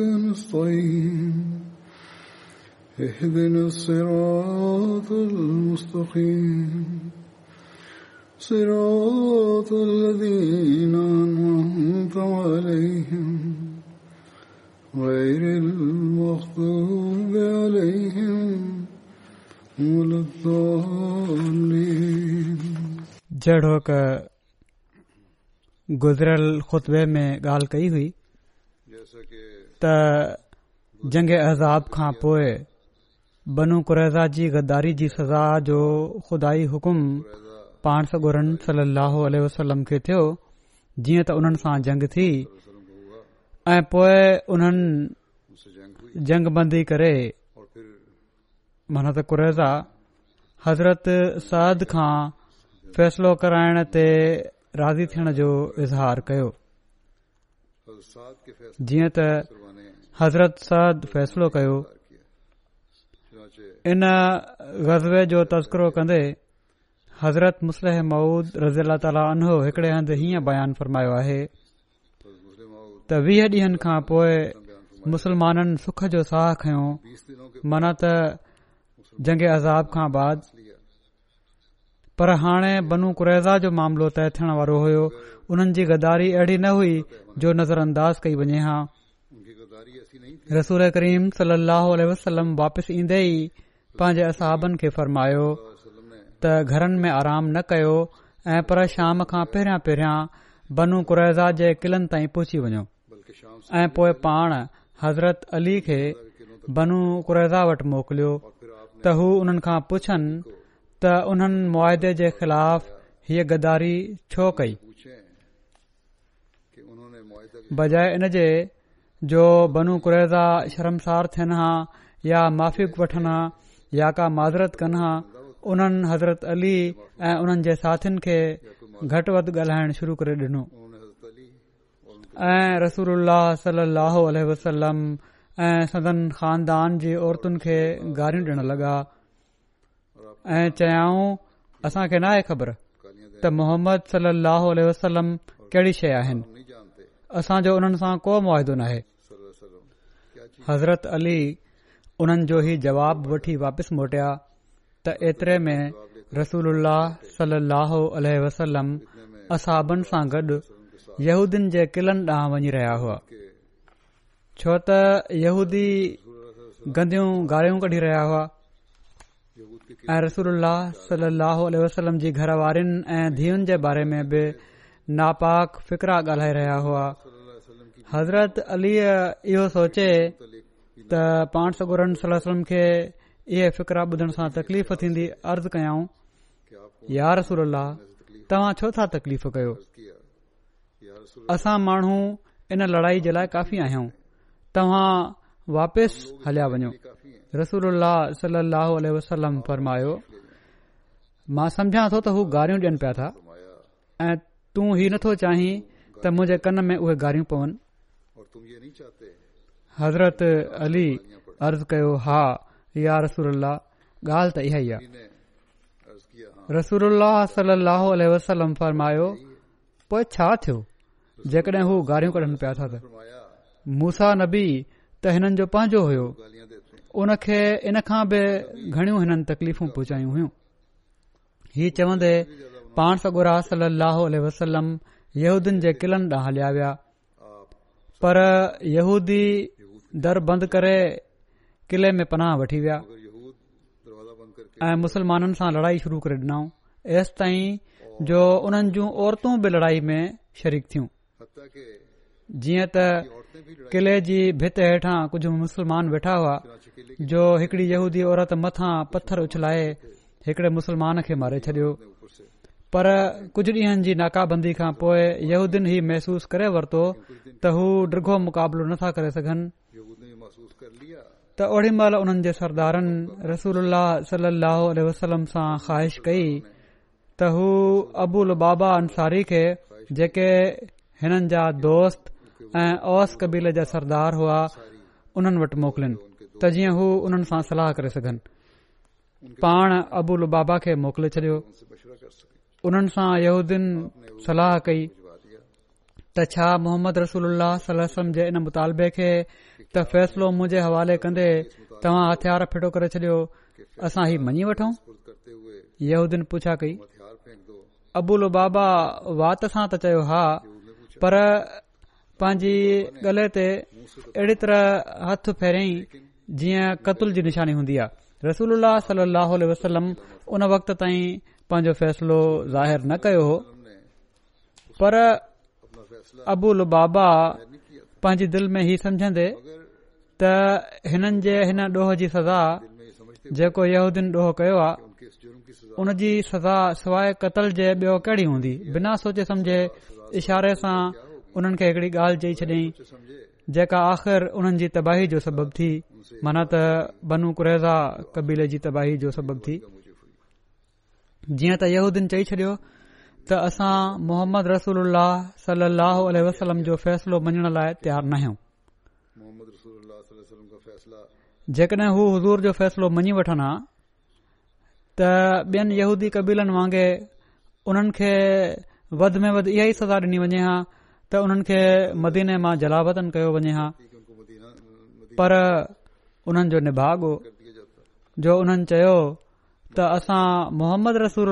نستعين اهدنا الصراط المستقيم صراط الذين أنعمت عليهم غير المغضوب عليهم ولا الضالين جڑوں کا गुज़िरियल ख़ुतबे में ॻाल्हि कई हुई त जंग अज़ाब खां पोइ बनू कुरेज़ा जी गद्दारी जी सज़ा जो खुदाई हुकुम पाण सॻोरन सली वसलम खे थियो जीअं त उन्हनि सां जंग थी ऐं पोए उन्हनि जंग बंदी करे मनत कुरेज़ा हज़रत सद खां फ़ैसिलो कराइण ते राज़ी थियण जो इज़हारु कयो जीअं त हज़रत साद फ़ैसिलो कयो इन गज़बे जो तस्करो कंदे हज़रत मुसलह मऊद रज़ील ताला उन्हो हिकड़े हंधि हीअं बयानु फ़रमायो आहे त वीह ॾींहनि खां पोइ मुसलमाननि सुख जो साह खयों माना त जंग अज़ाब खां बाद पर हाणे बनू कुरैज़ा जो मामिलो तय थियण वारो हुयो उन्हनि जी गदारी अहिड़ी न हुई जो नज़रअंदाज़ कई वञे हा रसूल करीम सलाहु वसलम वापसि ईंदे ई पंहिंजे असहाबनि खे फरमायो त घरनि में आराम न कयो ऐं पर शाम खां पहिरियां पहिरियां बनू कुरेज़ा जे किलनि ताईं पहुची वञो ऐं पोइ पाण हज़रत अली खे बनू कुरेज़ा वटि मोकिलियो त हू उन्हनि खां पुछनि त उन मुआदे जे ख़िलाफ़ हीअ गदारी छो कई बजाए इन जे जो بنو कुरेज़ा शर्मसार थियनि हा या माफ़ी वठनि हा या का माज़रत कन हा उन्हनि हज़रत अली ऐं उन्हनि जे साथियुनि खे घटि वधि ॻाल्हाइणु शुरू करे डि॒नो ऐं रसूल सलाहु वसलम ऐं सदन खानदान जी औरतुनि खे गारियूं डि॒यणु लॻा ऐं चयांयाऊं असांखे नाहे ख़बर त मोहम्मद सलाहो अलह वसलम कहिड़ी शइ आहिनि असांजो उन सां को मुआदो नाहे हज़रत अली उन्हनि जो ई जवाब वठी वापसि मोटिया त एतिरे में रसूल सलाहोह वसलम असाबनि सां गॾु यहूदियुनि जे किलनि ॾांहुं वञी रहिया हुआ छो त यहूदी गंदियूं गारियूं कढी रहिया हुआ ऐं रसूल सलाह जी घर वारनि ऐं धीअनि जे बारे में बि नापाक फिक्रा ॻाल्हाए रहिया हुआ हज़रत अली इहो सोचे त पाण सगुरम खे इहे फिक्रा ॿुधण सां तकलीफ़ थींदी अर्ज़ कयाऊं यार रसूल तव्हां छो था तकलीफ़ कयो असां माण्हू इन लड़ाई जे लाइ काफ़ी आहियूं तव्हां वापिस हलिया वञो रसूल सलो वसलम फरमायो मां समझा थो त हू गारियूं ॾियनि पिया था ऐं तूं हीउ नथो चाहीं त मुंहिंजे कन में उहे गारियूं पवनि हज़रत अली अर्ज़ कयो हा या रसूल ॻाल्हि त इहा ई आहे रसूल वसलम फरमायो पोइ छा थियो जेकॾहिं हू गारियूं कढनि पिया था त मूसा नबी त हिननि जो पंहिंजो हुयो उनखे इन खां बि घणियूं हिननि तकलीफ़ू पहुचायूं हुइयूं ही चवंदे पाण सगुरा सलाह वसलम यहूदीन जे किलनि तां हलिया विया पर यूदी दर बंद करे किले में पनाह वठी विया ऐं मुसलमाननि सां लड़ाई शुरू करे ॾिनऊं एस ताईं जो उन्हनि जूं औरतू बि लड़ाई में शरीक थियूं जीअं त किले जी भित हेठां कुझु मुसलमान वेठा हुआ जो हिकड़ी औरत मथां पत्थर उछलाए हिकड़े मुसलमान खे मारे छडि॒यो पर कुझु ॾींहनि जी नाकाबंदी खां पोइ यहूदीन ही महसूस करे वरतो त हू डिगो मुक़ाबिलो नथा करे सघनि त ओड़ी महिल उन्हनि जे सरदारनि रसूल वसलम सां ख़्वाहिश कई त हू अबूल बाबा अंसारी खे जेके हिननि जा दोस्त ऐं ओस कबीले जा सरदार हुआ उन्हनि वटि मोकिलिन त जीअं हू हुननि सां सलाह करे सघन पाण अबुल बाबा खे मोकिले छॾियो उन्हनि सां सलाह कई त छा मोहम्मद रसूल जे इन मुतालबे खे त फैसलो मुंजे हवाले कन्दे तव्हां हथियार फिटो करे छडि॒यो असां ही मञी वठूं कई अबुल बाबा वात सां त चयो हा पर पंहिंजी गले ते अहिड़ी तरह हथ फेराई जीअं क़तुल जी निशानी हूंदी आहे रसूल वसलम उन वक़्त ताईं पंहिंजो फ़ैसिलो ज़ाहिरु न कयो हो पर अबुल बाबा पंहिंजी दिल में ही समझंदे त हिननि जे हिन ॾोह जी सजा जेको यहूदीन ॾोह कयो आहे हुन जी सजा सवाइ कतल जे ॿियो कहिड़ी हूंदी बिना सोचे समझे इशारे सां हुननि खे हिकड़ी ॻाल्हि चई छॾियईं जेका आख़िर उन्हनि जी तबाही जो सबबु थी माना त बनू कुरेज़ा कबीले जी तबाही जो सबबु थी जीअं त यहूदीन चई छडि॒यो त असां मोहम्मद रसूल वसलम जो फ़ैसिलो मञण लाइ तयार न आहियूं जेकड॒हिं हू हज़ूर जो फ़ैसिलो मञी वठन हा त ॿियनि यहूदी कबीलनि वांगुरु उन्हनि खे वधि में वधि इहा ई सज़ा ॾिनी वञे हा त उन्हनि खे मदीने मां जलावतन कयो वञे हा पर उन्हनि जो निभागो जो उन्हनि चयो त असां मोहम्मद रसूल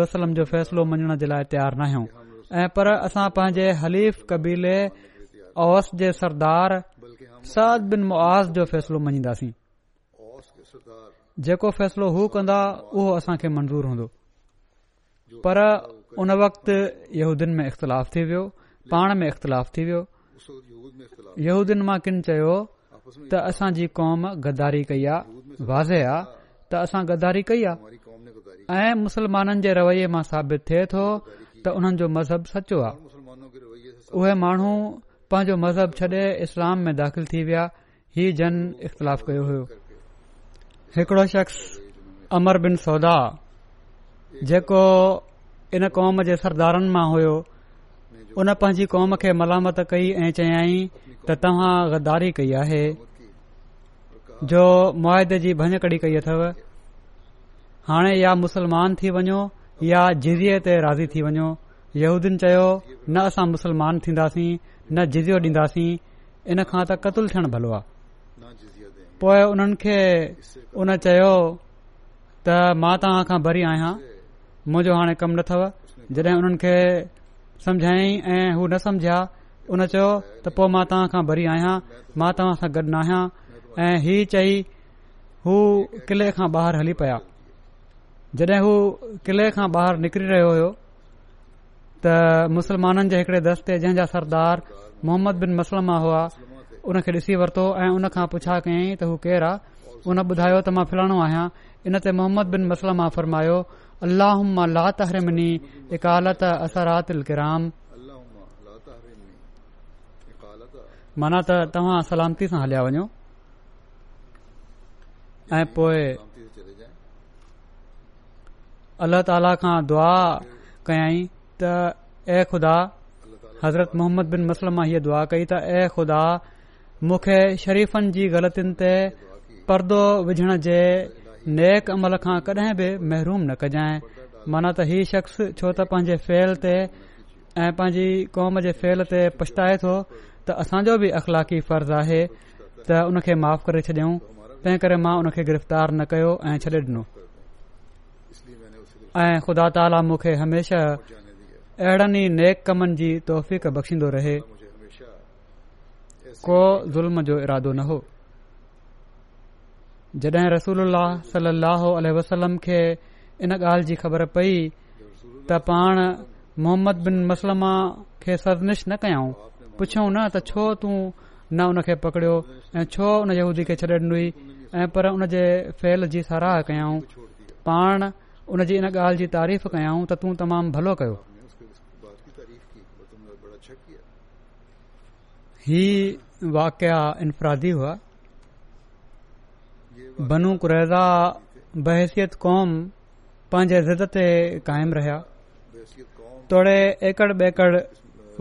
वसलम जो फ़ैसिलो मञण जे लाइ तयारु न आहियूं ऐं पर असां पंहिंजे हलीफ़ कबीले औस जे सरदार सद बिन मुआज़ जो फैसलो मञीदासीं जेको फ़ैसिलो हू कंदा उहो असांखे मंज़ूर हूंदो पर उन वक़्तु यहूदन में इख़्तिलाफ़ थी वियो पाण में इख़्तिलाफ़ थी वियोदीन मां किन चयो त असांजी कौम गद्दारी कई आहे वाज़े आहे त असां गद्दारी कई आहे ऐं मुसलमाननि जे रवै मां साबित थिए थो त उन्हनि जो मज़हब सचो आहे उहे माण्हू पंहिंजो मज़हब छॾे इस्लाम में दाख़िल थी विया ही जन इख़्तिलाफ़ कयो होड़ो शख्स अमर बिन सौदा जेको इन कौम जे सरदारनि मां हुयो उन पंहिंजी कौम खे मलामत कई ऐं चयाईं त तव्हां ग़दारी कई आहे जो मुआदे जी भंज कड़ी कई अथव हाणे या मुसलमान थी वञो या जिज़े ते राज़ी थी वञो यहूदीन चयो न असां मुसलमान थींदासीं न जिज़ियो ॾींदासीं इन खां त क़तलु थियण भलो आहे पोए उन्हनि खे उन चयो त मां तव्हां खां भरी आहियां मुंजो हाणे कम न अथव जॾहिं हुननि खे समझायईं ऐं हू न सम्झिया उन चयो त पो मां तव्हां खां भरी आहियां मां तव्हां सां गॾु न आहियां ऐ हीउ चई हू किले खां ॿाहिरि हली पिया जॾहिं हू किले खां ॿाहिरि निकिरी रहियो हो त मुसलमाननि जे हिकड़े दस्ते जंहिंजा सरदार मोहम्मद बिन मसलमा हुआ हुन खे ॾिसी वरितो ऐं उन खां पुछा कयईं त हू केरु आहे उन ॿुधायो त मां फिलाणो आहियां इन ते मोहम्मद बिन मसलमा फरमायो اللهم لا تحرمني اقالت اثرات الكرام اللهم لا تحرمني اقالت منا تا تها سلامتي سان هليا ونيو اي پوي الله تعالى کا دعا کئي تا اے خدا حضرت محمد بن مسلم ما هي دعا کئي تا اے خدا مکھے شریفن جی غلطن تے پردو وجھن جے नेक अमल खां कडहिं बि महरूम न कजांइ माना त हीउ शख़्स छो त पंहिंजे फेल ते ऐं पंहिंजी कौम जे फेल ते पछताए थो त असांजो बि अख़लाकी फर्ज़ु आहे त हुन खे माफ़ करे छॾियऊं तंहिं करे मां उन खे गिरफ़्तार न कयो ऐं छॾे डि॒नो ऐं ख़ुदा ताला मूंखे हमेशा अहिड़नि ई नेक कमनि जी तौफ़ बख़्शींदो रहे को ज़ुल्म जो इरादो न हो जॾहिं रसूल वसलम खे इन ॻाल्हि जी ख़बर पई त पाण मोहम्मद बिन मुश न कयऊं पुछऊं न त छो तूं न उन खे पकड़ियो ऐं छो उन जेदी खे छॾिन हुई ऐं पर उन जे फैल जी सराह कयऊं पाण उन जी इन ॻाल्हि जी तारीफ़ कयऊं त तूं तमामु भलो कयो ही वाकया इनफ़रादी हुआ बनू कुरैज़ा बहसियत कौम पंहिंजे ज़िद ते कायम रहिया तोड़े एकड़ ॿेकड़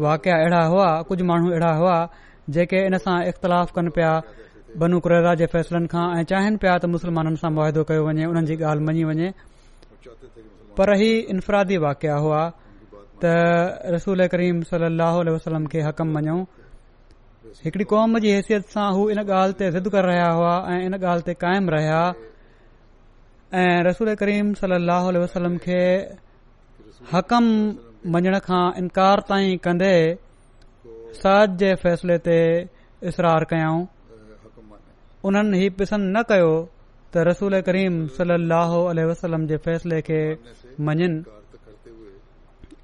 वाकिया अहिड़ा हुआ कुझु माण्हू अहिड़ा हुआ जेके इन सां इख़्तिलाफ़ कनि पिया बनू कुरैज़ा जे फैसलनि खां ऐं चाहिनि पिया त मुस्लमाननि सां मुआइदो कयो वञे उन्हनि जी ॻाल्हि मञी वञे पर ही इन्फरादी वाकिया हुआ त रसूल करीम सली वसलम खे हक़म मञऊं हिकड़ी क़ौम जी हैसियत सां हू इन ॻाल्हि ते ज़िद कर रहिया हुआ ऐं इन ॻाल्हि ते क़ाइमु रहिया रसूल करीम सलह वसलम खे हक़म मञण खां इनकार ताईं कन्दे साज जे फैसले ते इसरार कयाऊं उन्हनि ही पसंदि न कयो त रसूल करीम सलाह वसलम जे फ़ैसिले खे मञनि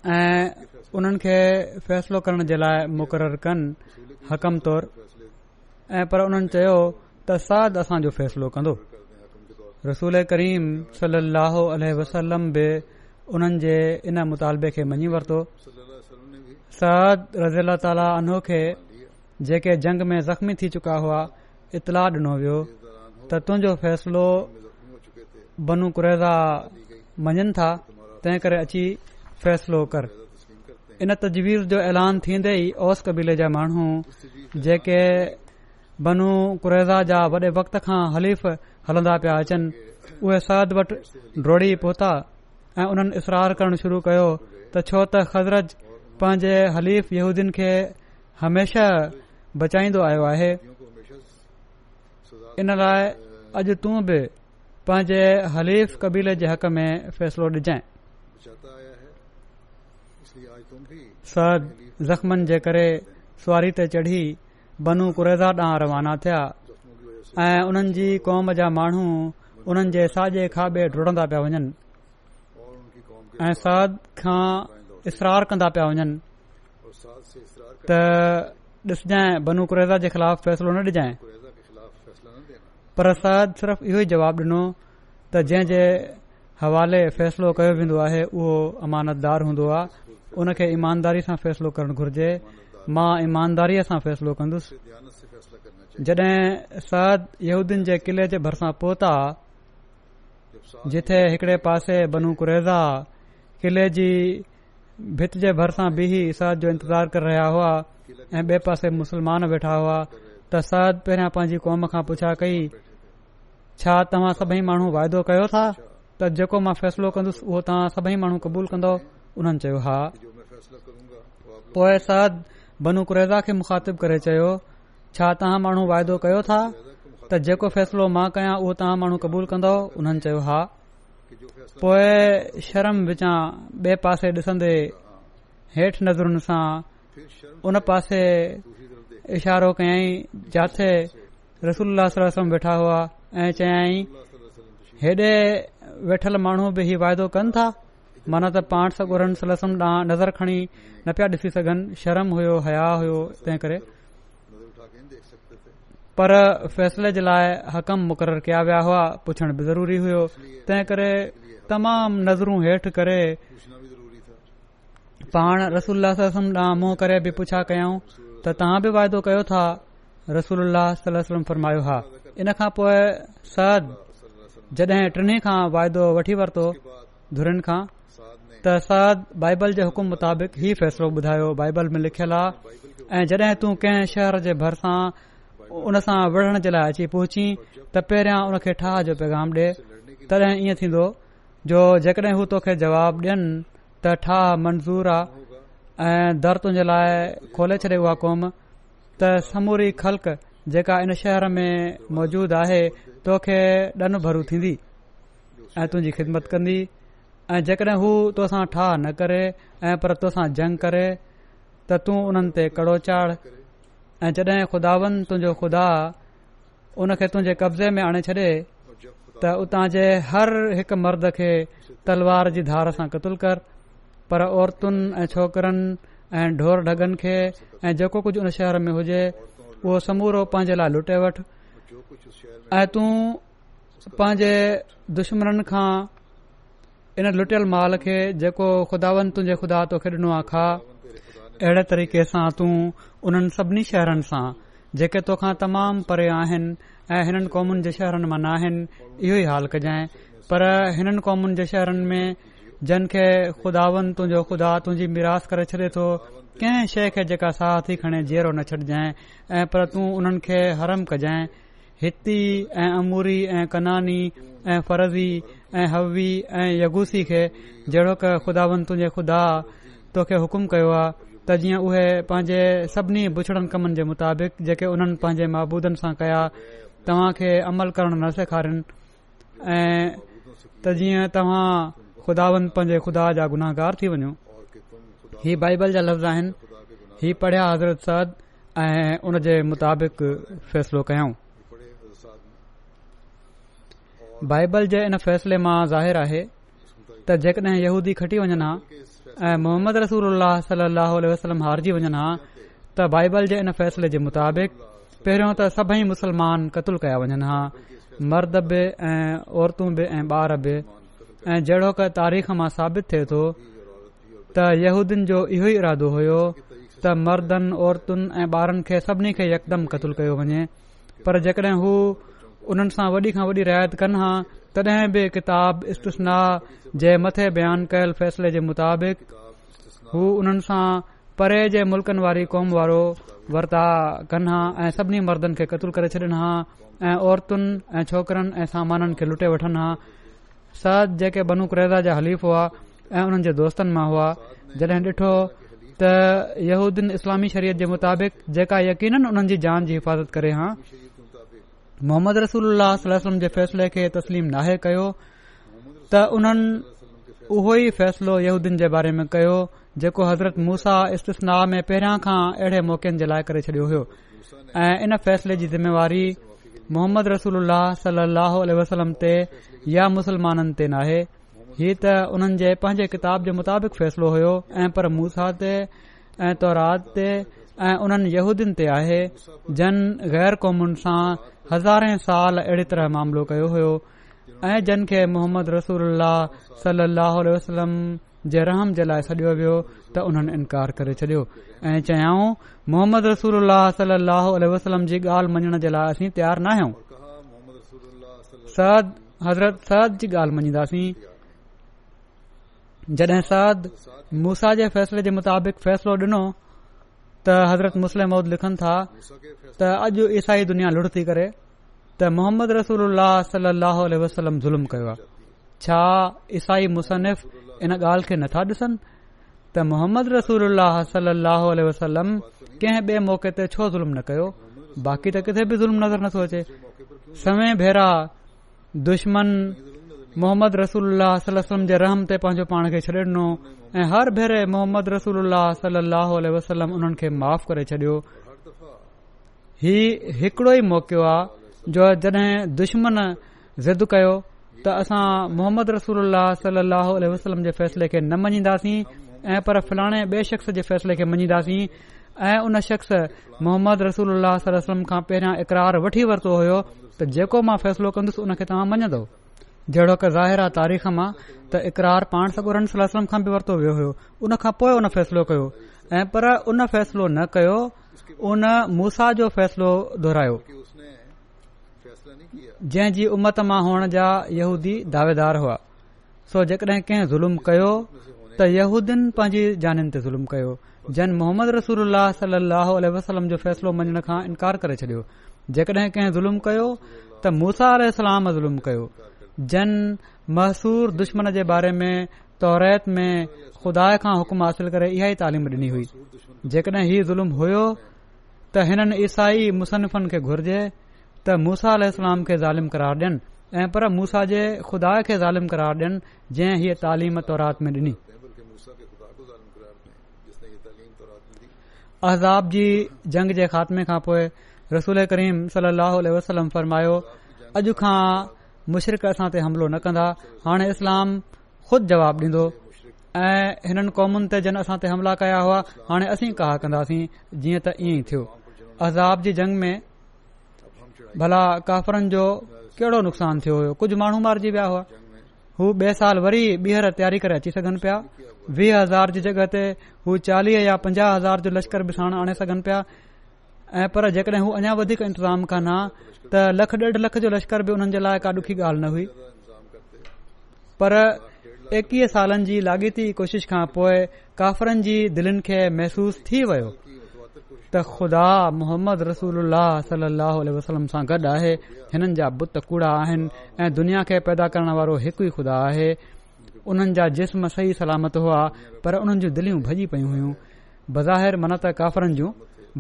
ऐं उन्हनि खे फ़ैसिलो करण जे लाइ मुक़ररु कनि हकम तौरु ऐं पर उन्हनि चयो त सद असांजो फ़ैसिलो कंदो रसूल करीम सलो अलसलम बि उन्हनि जे इन मुतालबे खे मञी वरितो साद रज़ी अला तालो खे जेके जंग में जख़्मी थी चुका हुआ इतलाह ॾिनो वियो त तुंहिंजो फ़ैसिलो कुरेज़ा मञनि था तंहिं करे अची फ़ैसलो कर इन तजवीज़ जो ऐलान थींदे ई ओस कबीले जा माण्हू जेके बनू कुरेज़ा जा वॾे वक़्त खां हलीफ़ हलंदा पिया अचनि उहे सद वटि डोड़ी पोता ऐं उन्हनि इसरार करणु शुरू कयो त छो त ख़ज़रत पंहिंजे यहूदीन खे हमेशा बचाईंदो आयो आहे इन लाइ अॼु तूं बि पंहिंजे हलीफ़ कबीले जे हक़ में फ़ैसिलो ॾिजांइ सद ज़ख़्मन जे करे सुवारी ते चढ़ी बनू कुरेज़ा ॾांहुं रवाना थिया ऐं उन्हनि जी कौम जा माण्हू उन्हनि जे साॼे खाॿे डुड़ंदा पिया वञनि ऐं खां इसरार कंदा पिया वञनि त बनू कुरेज़ा जे ख़िलाफ़ फ़ैसिलो न ॾिजाए पर सद सिर्फ़ इहो ई जवाबु ॾिनो त जंहिं जे हवाले फैसलो कयो वेंदो आहे उहो उन खे ईमानदारी सां फ़ैसिलो करणु घुर्जे मां ईमानदारीअ सां फ़ैसिलो कंदुसि जॾहिं सद यहूदीन जे किले जे भरिसां पहुता जिथे हिकड़े पासे बनू कुरेज़ा किले जी भित जे भरिसां बीह सद जो इंतज़ारु करे रहिया हुआ ऐं ॿिए पासे मुस्लमान वेठा हुआ त सद पहिरियां पंहिंजी कौम खां पुछा कई छा तव्हां सभई माण्हू वाइदो कयो था त जेको मां फ़ैसिलो कंदुसि उहो तव्हां सभई माण्हू क़बूल कंदो उन्हनि चयो हा पोए साद बनु कुरेज़ा खे मुखातिब करे चयो छा तव्हां माण्हू वाइदो कयो था त जेको फ़ैसिलो मां कया उहो तव्हां माण्हू क़बूल कंदो उन्हनि चयो हा पोए शर्म विचां ॿिए पासे डि॒संदे हेठि नज़रुनि सां उन पासे इशारो कयई जिथे रसूल सलम वेठा हुआ ऐं चयई हेॾे वेठल माण्हू बि इहे वाइदो कनि था माना त पाण सगुरनि सलसन ॾांहुं नज़र खणी न पिया ॾिसी सघनि शर्म हुयो हया हुयो तंहिं करे पर फैसले जे लाइ हक़म मुक़ररु कया विया हुआ पुछण बि ज़रूरी हुयो तंहिं करे तमामु नज़रू हेठि करे पाण रसूल ॾांहुं मुंहं करे बि पुछा कयऊं त तां बि वायदो कयो था रसूल सलम फ़रमायो हा इन खां पोइ सरद जड॒हिं टिनी खां वाइदो वठी वरितो धुरन खां त सरद बाइबल जे हुकुम मुताबिक़ ही फ़ैसिलो ॿुधायो बाइबल में लिखयलु आहे ऐं जॾहिं तूं कंहिं शहर जे भरिसां उन सां विढ़ण जे लाइ अची पहुची त पहिरियां उनखे ठाह जो पैगाम डे॒ तॾहिं ईअं थींदो जो जेकॾहिं हू तोखे जवाब ॾियनि त ठाह मंज़ूर आहे ऐं दर तुंहिंजे लाइ खोले छॾे उहा क़ौम त समूरी ख़ल्क़ जेका इन शहर में मौजूद आहे तोखे ड॒न भरू थींदी ऐं तुंहिंजी ख़िदमत कन्दी ऐं जेकॾहिं हू तोसां ठाह न करे ऐं पर तोसां जंग करे त तूं उन्हनि ते कड़ो चाढ़ ऐं जड॒हिं खुदावन तुंहिंजो खुदा उन खे तुंहिंजे कब्ज़े में आणे छॾे त उतां जे हर हिकु मर्द खे तलवार जी धार सां क़तल कर पर औरतुनि ऐं छोकरनि ऐं ढोर ढगनि खे ऐं जेको कुझु उन शहर में हुजे उहो समूरो पंहिंजे लाइ लुटे वठ ऐं तूं पंहिंजे दुश्मन खां इन लुटियल माल खे जेको खुदावन जे ख़ुदा तोखे ॾिनो आहे खा अहिड़े तरीक़े सां तूं उन्हनि सभिनी शहरनि सां जेके तोखां तमामु परे आहिनि ऐं हिननि क़ौमुनि जे शहरनि मां न आहिनि इहो ई हाल कजांइ पर हिननि क़ौमुनि जे शहरनि में जिन खे खुदावंतु खुदा तुंहिंजी मिरास करे छ्ॾे तो कंहिं शइ खे जेका साह थी खणे जेरो न छॾजांइ ऐं पर तूं उन्हनि खे हरम कजांइ हिती ऐं अमूरी ऐं कनानी ऐं फरज़ी ऐं हवी ऐं यगूसी खे जेड़ोक खुदावन तुंहिंजे खुदा तोखे हुकुम कयो आहे त जीअं उहे पंहिंजे सभिनी बुछड़नि कमनि जे मुताबिक़ जेके उन्हनि पंहिंजे महबूदन सां कया तव्हां खे अमल करण न सेखारीनि ऐं त जीअं तव्हां खुदा वन पंहिंजे खुदा जा गुनाहगार थी वञो हीअ बाइबल जा लफ़्ज़ आहिनि हीउ पढ़िया हज़रत सद ऐं उन जे मुताबिक़ फ़ैसलो कयऊं बाइबल जे इन फ़ैसिले मां ज़ाहिरु आहे त जेकड॒हिं खटी वञनि हा ऐं मुहम्मद रसूल सलाहु वसलम हारजी वञनि हां त बाइबल जे इन फ़ैसिले जे मुताबिक पहिरियों त सभई मुस्लमान क़ूलु कया वञनि हा मर्द बि ऐं औरतू बि ऐं ॿार बि ऐं जहिड़ो क तारीख़ मां साबित थे तो त यहूदियुनि जो इहो ई इरादो हुयो त मर्दनि औरतुनि ऐं ॿारनि खे सभिनी खे यकदम क़ कयो वञे पर हू उन्हनि सां वॾी खां वॾी रिआयत कनि हा तॾहिं बि किताब इस्तनाह जे मथे बयान कयल फ़ैसिले जे मुताबिक हू उन्हनि सां परे जे मुल्कनि वारी कौम वारो वर्ता कनि हा ऐं सभिनी मर्दनि खे क़तलु करे छॾनि हा ऐं औरतुनि ऐं छोकरनि ऐं सामाननि खे लुटे वठनि हा सद जेके बनू कैज़ा जा हलीफ़ हुआ ऐं उन्हनि जे दोस्तनि मां हुआ जॾहिं ॾिठो त यहूदीन इस्लामी शरीयत जे मुताबिक जेका यकीन उन्हनि जी जान जी हिफ़ाज़त करे हा मोहम्मद रसूल अलाह सलम जे फ़ैसिले खे तस्लीम नाहे कयो त उन्हनि उहो ई फ़ैसिलो यहूदीन जे बारे में कयो जेको हज़रत मूसा इस्तनाह में पहिरियां खां अहिड़े मौक़नि जे लाइ करे छडि॒यो हो ऐं इन फ़ैसिले जी ज़िमेवारी मोहम्मद रसूल सलाहु वसलम ते या मुसलमाननि ते नाहे ही त उन्हनि जे पंहिंजे किताब जे मुताबिक़ फ़ैसिलो हुयो ऐं पर मूसा ते ऐं तौरात ते ऐं उन्हनि यहूदीन ते आहे जन गैर क़ौमुनि सां हज़ारे साल अहिड़ी तरह मामिलो कयो हो ऐं जिन खे मोहम्मद रसूल सलल वसलम जे रहम जे लाइ सडि॒यो वियो त उन्हनि इनकार करे छडि॒यो ऐं चयाऊं मोहम्मद रसूल सलहो वसलम जी ॻाल्हि मञण जे लाइ असीं तयार न आहियूं सद सद हज़रत जी ॻाल्हि जॾहिं सद मूसा जे फैसले जे मुताबिक़ फ़ैसिलो डि॒नो त हज़रत मुखनि था त अॼु ईसाई दुनिया थी करे त मोहम्मद कयो छा ईसाई मुसनफ़ इन ॻाल्हि खे नथा ॾिसनि त मोहम्मद रसूल सलाहु कंहिं ॿिए मौक़े ते छो ज़ुल्म न कयो बाक़ी त किथे बि ज़ुल्म नज़र नथो अचे समय भेरा दुश्मन मोहम्मद रसूल सलम जे रहम ते पांजे पाण खे छडे॒ डि॒नो ऐं हर भेरे मोहम्मद रसूल सल वसलम उन्हनि खे माफ़ करे छडि॒यो हीउ हिकड़ो ई मौको आहे जो जड॒हिं दुश्मन ज़िद कयो त असां मोहम्मद रसूल वसलम जे फैसले खे न मञीदासीं ऐं पर फलाणे बे शख़्स जे फैसले खे मञीदासीं ऐं उन शख़्स मोहम्मद रसूल सलम खां पहिरियां इकरार वठी वरितो हो त जेको मां फ़ैसलो कंदुसि उनखे तव्हां मञदो जहिड़ोक ज़ाहिर तारीख़ मां त इकरार पाण सलम खां बि वर्तो वियो हो उन खां पोइ हुन फ़ैसिलो कयो ऐं पर उन फैसलो न कयो उन मूसा जो फ़ैसिलो दोहिरायो जंहिं जी उमत मां हुअण जा यहूदी दावेदार हुआ सो जेकड॒हिं कहिं ज़ुल्म कयो त यहूदीन पंहिंजी जानीनि ते ज़ुल्म कयो जन मोहम्मद रसूल वसलम जो फ़ैसिलो मञण खां इनकार करे छडि॒यो जेकड॒हिं कंहिं ज़ुल्म कयो त मूसा अल ज़ुल्म कयो जन महसूर दुश्मन जे बारे में तौरैत में ख़ुदा खां हुकम हासिल करे इहा ई तालीम डि॒नी हुई जेकॾहिं हीउ ज़ुल्म हुयो त हिननि ईसाई मुसनफ़नि खे घुर्जे त मूसा अल खे ज़िम करार ॾियनि ऐं पर मूसा जे खुदा खे ज़ालिम करार ॾियनि जंहिं हीअ तालीम तौरात में ॾिनी अहज़ाब जी जंग जे ख़ात्मे खां पोइ रसूल करीम सलाहु फरमायो अॼु खां मुशरक मुशिरीक़सां ते हमलो न कंदा हाणे इस्लाम खुद जवाब ॾींदो हो ऐं हिननि कौमुनि ते जन असां ते हमला कया हुआ हाणे असी कहा कंदासीं जीअं त ईअं ई थियो अज़ाब जी जंग में भला काफरनि जो कहिड़ो नुक़सान थियो होयो कुझ माण्हू मारिजी विया हुआ हू ॿिए साल वरी ॿीहर तयारी करे अची सघनि पिया वीह हज़ार जी जगह ते हू चालीह या पंजाह हज़ार जो लश्कर बि छा आणे सघनि पिया ऐं पर जेकॾहिं हू अञा वधीक इंतज़ाम कनि हा त लख डेढ लख जो लश्कर बि हुननि जे लाइ का ॾुखी गाल्हि न हुई पर एकवीह सालनि जी लागीती कोशिश खां पोए काफ़िरन जी दिलनि खे महसूस थी वियो त ख़ुदा मोहम्मद रसूल वसलम सां गॾु आहे हिननि जा बुत कूड़ा आहिनि ऐं दुनिया खे पैदा करण वारो हिकु ई खुदा आहे हुननि जा जिस्म सही सलामत हुआ पर उन्हनि जी दिलियूं भॼी पई हुइयूं बज़ाहिर मन त काफ़िरन जूं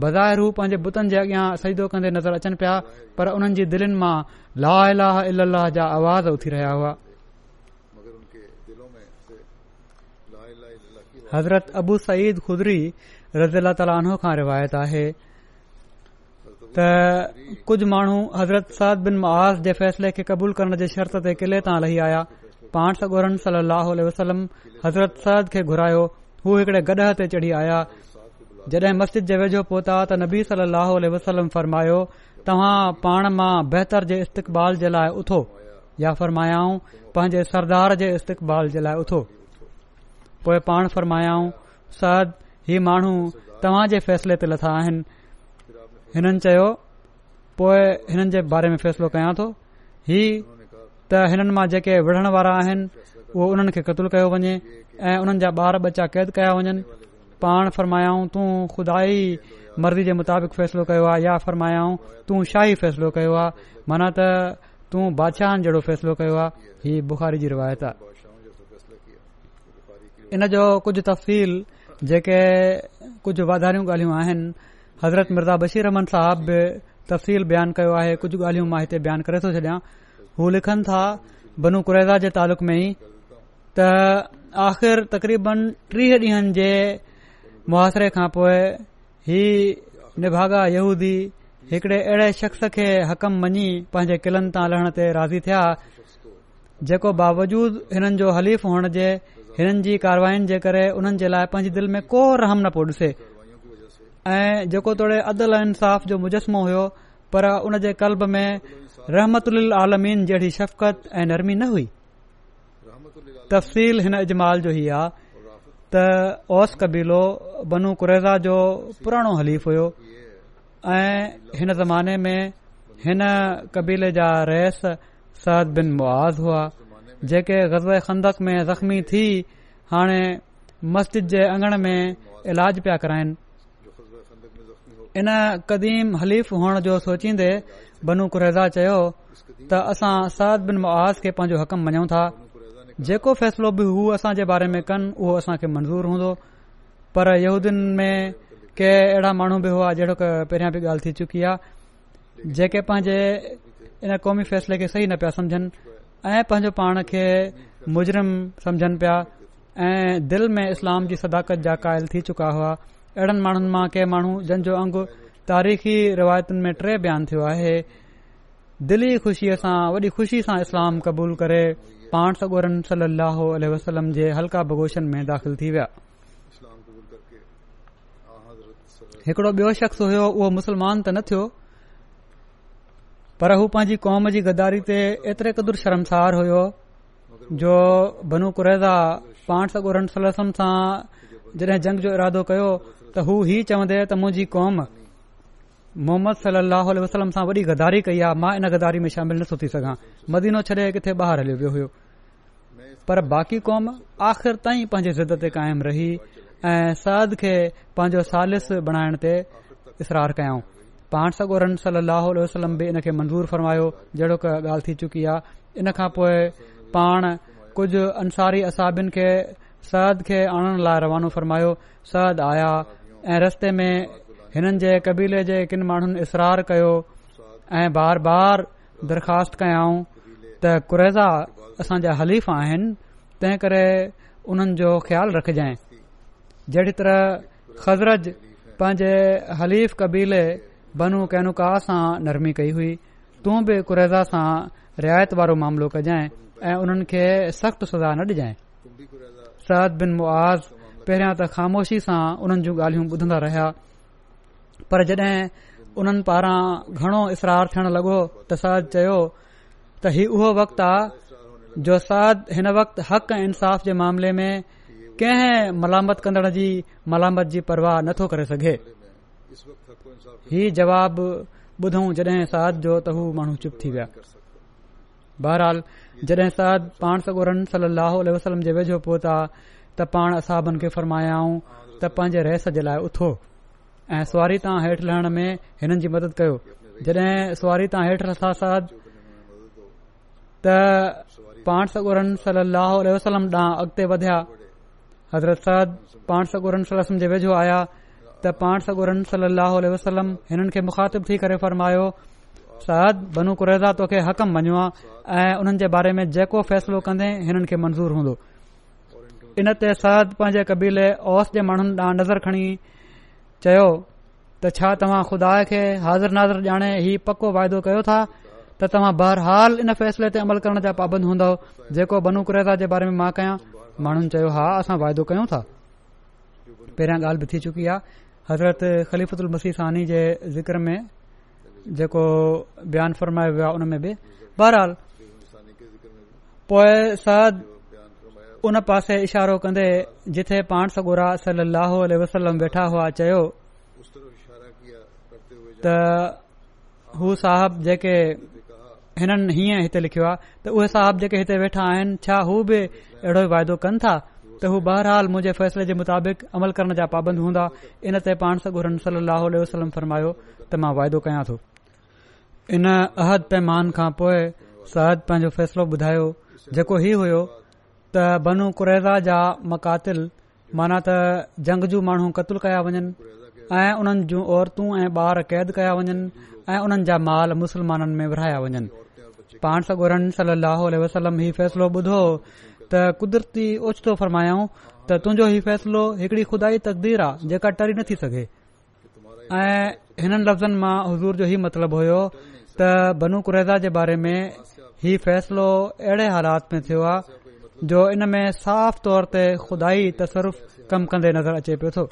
बज़ाहिर हू पंहिंजे बुतनि जे अॻियां सईदो कंदे नज़र अचनि पिया पर उन्हनि जी दिलनि मां ला लाह इल जा आवाज़ उथी रहिया हुआ हज़रत अबू सईद ख़ुदरी रज़ी खां रिवायत आहे त कुझु माण्हू हज़रत साद बिन जे फैसले खे कबूल करण जे शर्त ते किले तां लही आया पाण सगोरन वसलम हज़रत सद खे घुरायो हू हिकड़े गॾह ते चढ़ी आया जड॒ मस्जिद जे वेझो पोता त नबी सली वसलम फरमायो तव्हां पाण मां बहितर जे इस्तक़बाल जे लाइ उथो या फ़रमायाऊं पंहिंजे सरदार जे इस्तक़बाल जे लाइ उथो पोएं पाण फ़रमायाऊं सद सी माण्हू तव्हां जे फ़ैसिले ते लथा आहिनि हिननि चयो पोइ हिननि जे बारे में फ़ैसिलो कया थो ही त हिननि मां जेके विढ़ण वारा आहिनि उहो उन्हनि खे क़तलु कयो वञे ऐं उन्हनि जा ॿार बच्चा क़ैद कया वञनि पाण फरमायाऊं तूं खुदाई मर्ज़ी जे मुताबिक़ फ़ैसिलो कयो आहे या फरमायाऊं तूं शाही फ़ैसिलो कयो आहे माना त तूं बादशाहनि जहिड़ो फ़ैसिलो कयो आहे हीअ बुखारी जी रिवायत आहे इन जो कुझु तफ़सील जेके कुझु वाधारियूं ॻाल्हियूं आहिनि हज़रत मिर्ज़ा बशीर अहमन साहब बि तफ़सील बयानु कयो आहे कुझु ॻाल्हियूं मां हिते बयानु करे थो छॾियां हू लिखनि था बनू कुरेदा जे तालुक़ में ई त आख़िर तक़रीबन टीह ॾींहनि जे मुआरे खां पोइ ही निभागा यहूदी हिकड़े अहिड़े शख़्स खे हकम मञी पंहिंजे किलनि तां लहण ते राज़ी थिया जेको बावजूद हिननि जो हलीफ़ हुअण जे हिननि जी कारवाईनि जे करे हुननि जे लाइ पंहिंजे दिल में को रहम न पियो डि॒से ऐं जेको तोड़े अदल इंसाफ़ जो मुजस्मो हुयो पर उन जे कल्ब में रहमतल आलमीन जहिड़ी शफ़क़त ऐं नरमी न हुई तफ़सील हिन इजमाल जो हीउ आहे त ओस कबीलो बनू कुरेज़ा जो पुराणो हलीफ़ हुओ ऐं हिन ज़माने में हिन क़बीले जा रैस सद बिन मुआज़ हुआ जेके गज़ब खंदक में ज़ख़्मी थी हाणे मस्जिद जे अंगण में इलाज पिया कराइनि इन क़दीम हलीफ़ हुअण जो सोचींदे बनू कुरेज़ा चयो त असां सद बिन मुआज़ खे पंहिंजो हक़म मञूं था जेको फ़ैसिलो बि हू असां बारे में कनि उहो असां खे मंज़ूर हूंदो पर यहूदीन में के अहिड़ा माण्हू बि हुआ जहिड़ो क पहिरियां बि ॻाल्हि थी चुकी आहे जेके पंहिंजे इन क़ौमी फ़ैसिले खे सही न पिया सम्झनि ऐं पंहिंजो पाण खे मुजरिम समझनि पिया ऐं दिल में इस्लाम जी सदाकत जा क़ाइल थी चुका हुआ अहिड़नि माण्हुनि मां के माण्हू जो अंगु तारीख़ी रिवायतुनि में टे बयानु थियो आहे दिली खु़शीअ सां वॾी खुशी सां इस्लाम क़बूल करे पाण सगोरम सलो वसलम जे हल्का बगोशन में दाख़िल थी विया हिकड़ो बियो शख्स हुयो उहो मुसलमान त न थियो पर हू पंहिंजी कौम जी गदारी ते एतिरे क़दुरु शर्मसार हुयो जो सगोरन पानसर सां जॾहिं जंग जो इरादो कयो त हू ही चवंदे त मुंहिंजी कौम मोहम्मद सली अलाह वसलम सां वॾी गदारी कई आहे मां इन गदारी में शामिल नथो थी सघां मदीनो छॾे किथे ॿाहिरि हलियो वियो हो पर बाक़ी कौम आख़िर ताईं पंहिंजी ज़िद ते क़ाइमु रही ऐं सरद खे पंहिंजो सालिस बणाइण ते इसरार कयऊं पाण सगोरन सलाह वसलम बि इनखे मंज़ूर फरमायो जहिड़ो का ॻाल्हि थी चुकी आहे इन खां पोइ पाण कुझु अंसारी असाबिन खे सद खे आणण लाइ रवानो फ़रमायो सद आया ऐं रस्ते में हिननि जे कबीले जे किन माण्हुनि इसरार कयो ऐं बार बार दरख़्वास्त कयाऊं त कुरेज़ा असां जा हलीफ़ आहिनि तंहिं करे हुननि जो ख़्यालु रखजांइ जेड़ी तरह ख़ज़रत पंहिंजे हलीफ़ कबीले बनु कैनुका सां नरमी कई हुई तूं बि कुरेज़ा सां रियायत वारो मामिलो कजांइ ऐं उन्हनि खे सख़्तु सज़ा न ॾिजांइ सद बिन मुआज़ पहिरियां त ख़ामोशी सां उन्हनि जूं ॻाल्हियूं ॿुधंदा रहिया पर जडहिं उन्हनि पारां घणो इसरार थियण लॻो त साद चयो त हीउ उहो वक़्ति आहे जो साद हिन वक़्ति हक़ ऐं इंसाफ़ जे मामले में कंहिं मलामत कंदड़ जी मलामत जी परवाह नथो करे सघे हीउ जवाब ॿुधो जड॒हिं साद जो त हू माण्हू चुप थी विया बहरहाल जड॒ सद पाण सगोरन सलाह वसलम जे वेझो पहुता त पाण असाबन खे फरमायाऊं त पंहिंजे रहस जे लाइ उथो ऐं सुवारी तां हेठि लहण में हिननि जी मदद कयो जॾहिं सुवारी तां हेठि लथा सरद त पाण सगोरन सल वसलम ॾांहुं अॻिते वधिया हज़रत सरद पाण सगोरम जे वेझो आया त पाण सगोरन सल अह वसलम हिननि खे मुखातिब थी करे फरमायो साद बनु कुरेज़ा तोखे हकम मञियो आहे ऐं हुननि जे बारे में जेको फ़ैसिलो कंदे हिननि खे मंज़ूर हूंदो इन ते सरद पांजे कबीले ओस जे माण्हुनि ॾांहुं नज़र खणी चयो त छा तव्हां खुदा खे हाज़िर नाज़िर ॼाणे हीउ पको वाइदो कयो था त तव्हां बहरहाल इन फैसले ते अमल करण जा पाबंद हूंदो जेको बनूकु रा जे बारे में मां कयां माण्हुनि चयो हा असां वाइदो कयूं था पहिरियां ॻाल्हि बि थी चुकी आहे हज़रत ख़लीफ़ल मसीसानी जे ज़िक्र में जेको बयान फरमायो वियो आहे उनमें बि बाहिराल उन पासे इशारो कन्दे जिथे पाण सगोरा सलो वसलम वेठा हुआ चयो त हू साहब जेके हिननि हीअं हिते लिखियो आहे त उहे साहब जेके हिते वेठा आहिनि छा हू बि अहिड़ो वाइदो कनि था त हू बहरहाल मुंहिंजे फैसले जे मुताबिक अमल करण जा पाबंद हूंदा इन ते पाण सल लाहो आलो वसलम फरमायो त मां वाइदो कयां थो इन अहद पैमान खां पोइ साहद पंहिंजो फैसलो ॿुधायो जेको हीउ हुयो त बनू कुरेज़ा जा मक़ातिल माना त जंग जूं माण्हू क़तल कया वञनि ऐं उन्हनि जूं औरतू ऐं ॿार कैद कया वञनि ऐं उन्हनि जा माल मुस्लमाननि में विराया वञनि पाण सगोरन सली लाहु वसलम फ़ैसिलो ॿुधो त क़ुदरती ओचतो फरमायाऊं त तुंजो हीउ फ़ैसिलो हिकड़ी खुदााई तक़दीर आहे जेका टरी नथी सघे ऐं हिननि लफ़्ज़नि मां हज़ूर जो इहो मतिलब हो त बनू कुरेज़ा जे बारे में हीउ फ़ैसिलो अहिड़े हालात में थियो आहे जो इन में साफ़ तौर ते खुदाई तसरुफ़ कम कन्दे नज़र अचे पियो थो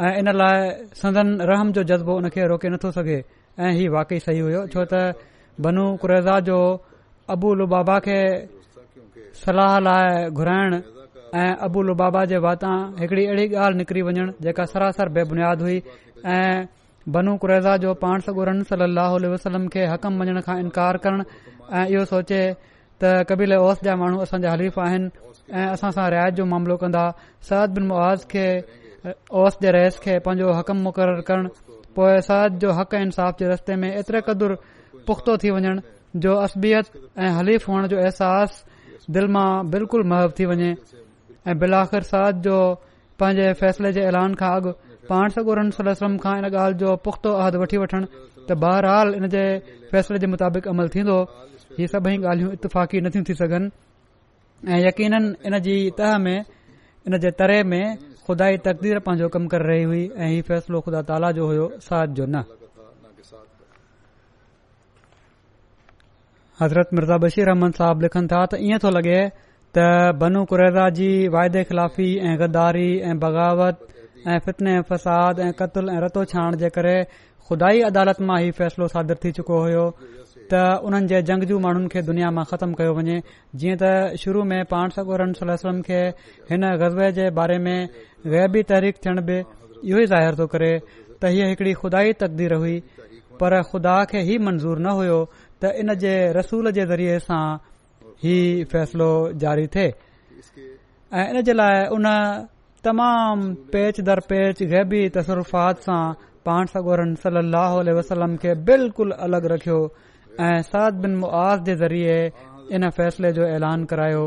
ऐं इन लाइ संदन रहम जो जज़्बो उन खे रोके नथो सघे ऐं ही वाकई सही हो छो त बनू कुरेज़ा जो अबू लुबाबा खे सलाह लाइ घुराइण ऐं लुबाबा जे वाता हिकड़ी अहिड़ी ॻाल्हि निकरी वञणु जेका सरासर बेबुनियाद हुई ऐं बनू कुरेज़ा जो पाण सगुरन सली वसलम खे हक़म मञण खां इनकार करण ऐं इहो सोचे त कबील ओस जा माण्हू असांजा हलीफ़ आहिनि ऐं असां सां रियायत जो मामिलो कंदा सद बिन मुआज़ खे ओस जे रहस खे पंहिंजो हक़म मुक़ररु करण पोए साद जो हक़ इंसाफ़ जे रस्ते में एतिरे क़दुरु पुख़्तो थी वञण जो असबियत ऐं हलीफ़ हुअण जो अहसासु दिल मां बिल्कुलु महव थी वञे ऐं बिल आख़िर साद जो पंहिंजे फैसले जे ऐलान खां अॻु पाण सगुर सलम खां इन ॻाल्हि जो पुख़्तो अहद वठी वठण त बहरहाल इन जे फ़ैसिले जे मुताबिक़ अमल थींदो इहे सभई ॻाल्हियूं इतफ़ाक़ी नथियूं थी सघनि ऐ यकीन इन जी तह में इन जे तरे में खुदााई तक़दीर पंहिंजो कमु करे रही हुई ऐं ही फ़ैसलो ख़ुदा ताला जो न हज़रत मिर्ज़ा बशीर रहमन साहिब लिखनि था त इएं थो लगे त बनु क्रेज़ा जी वाइदे ख़िलाफ़ी ऐं गदारी ऐं बग़ावत ऐं फितने ऐं फ़साद ऐं क़तल ऐं रतो छाणण जे करे खुदााई अदालत मां हीउ फ़ैसिलो सादर थी चुको हो त उन्हनि जे जंगजू माण्हुनि खे दुनिया मां ख़तमु कयो वञे जीअं त शुरू में पाण सगोरन सलम वसलम खे हिन गज़बे जे बारे में ग़ैबी तहरीक थियण बि इहो ई ज़ाहिरु थो करे त हीअ हिकड़ी खुदाई तक़दीर हुई पर ख़ुदा खे ही मंज़ूर न हुयो त इन जे रसूल जे ज़रिये सां ही फ़ैसिलो जारी थे ऐं इन जे लाइ उन तमामु पेच दर पेच ग़ैबी तसरुफ़ात सां पाण सगोरन सल वसलम खे बिल्कुलु अलगि॒ रखियो ऐ साद बिन मुआज़ ذریعے ज़रिये इन फैसले जो ऐलान करायो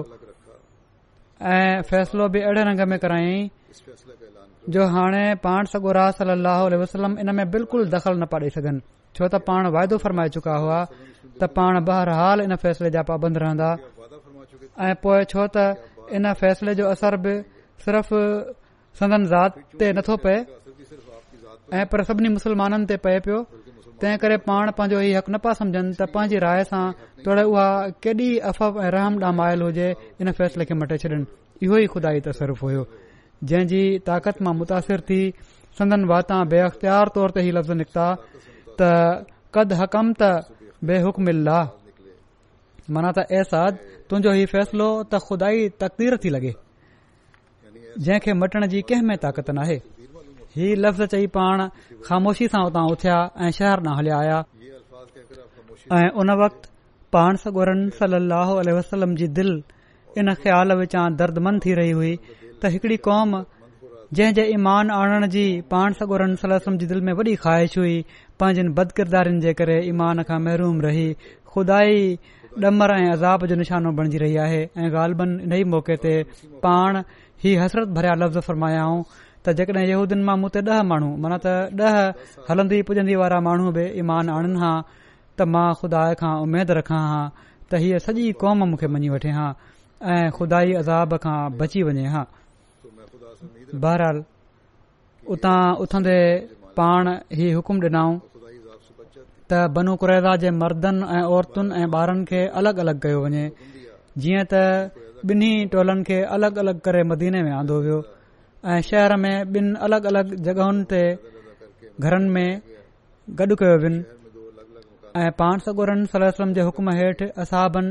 ऐं फ़ैसिलो बि अहिड़े रंग में करायई जो हाणे पाण सगो राह स बिल्कुलु दख़ल न पाए ॾेई सघनि छो त पाण वाइदो फरमाए चुका हुआ त पाण बहरहाल इन फैसले जा पाबंद रहंदा ऐं छो त इन फैसले जो असर बि सिर्फ़ सदन ज़ात ते नथो पए ऐं पर सभिनी مسلمانن ते پے پیو तंहिं करे पाण पांजो हीउ हक़ न पिया समुझनि त पंहिंजी राय सां तोड़े उहा केॾी अफ़व रहम रहम मायल हुजे इन फ़ैसिले खे मटे छन इहो ई खुदाई त स्वर्फ़ हो जंहिं जी ताक़त मां मुतासिर थी संदन बाता बे अख़्तियार तोर ते ई लफ़्ज़ निकिता त कद हकम त बेहुकम ला माना त एसाद तुंहिंजो हीउ फ़ैसिलो त खुदाई तकदीर थी लॻे जंहिंखे मटण जी कंहिं में ताक़त नाहे हीउ लफ़्ज़ चई पाण ख़ामोशी सां उतां उथिया ऐं शहर न हलिया आया ऐं उन वक़्त पाण सगोरन सलाह वसलम जी दिलि इन ख़्याल विचां दर्दमंद थी रही हुई त हिकड़ी कौम जंहिं जे ईमान आणण जी पाण सगोरन सलम जी दिलि में वॾी ख़्वाहिश हुई पंहिंजनि बद किरदारनि जे करे ईमान खां महरूम रही खुदाई डमर ऐं अज़ाब जो निशानो बणिजी रही आहे ऐं ग़ालबन इन ई मौक़े ते पाण ही हसरत भरिया लफ़्ज़ फ़रमायाऊं त यहूदीन मां मूं ॾह माण्हू मन त ॾह हलन्दी पुजंदी वारा माण्हू बि ईमान आणिन हा त मां खुदा खां उमेद रखां हां त हीअ सॼी क़ौम मूंखे मञी वठे हां ऐं ख़ुदाई अज़ाब खां बची वञे हां बहरहाल उतां उथंदे पाण ई हुकुम डि॒न त बनुकुरेदा जे मर्दनि ऐं औरतुनि ऐं ॿारनि खे अलगि॒ अलगि॒ कयो वञे जीअं त ॿिन्ही टोलनि खे अलगि॒ अलगि॒ करे मदीने में आंदो वियो ऐं शहर में ॿिनि अलगि॒ अलगि॒ जग॒नि ते घरनि में गॾु कयो वञ ऐं पाण सगोरन सलम जे हुक्म हेठि असहाबन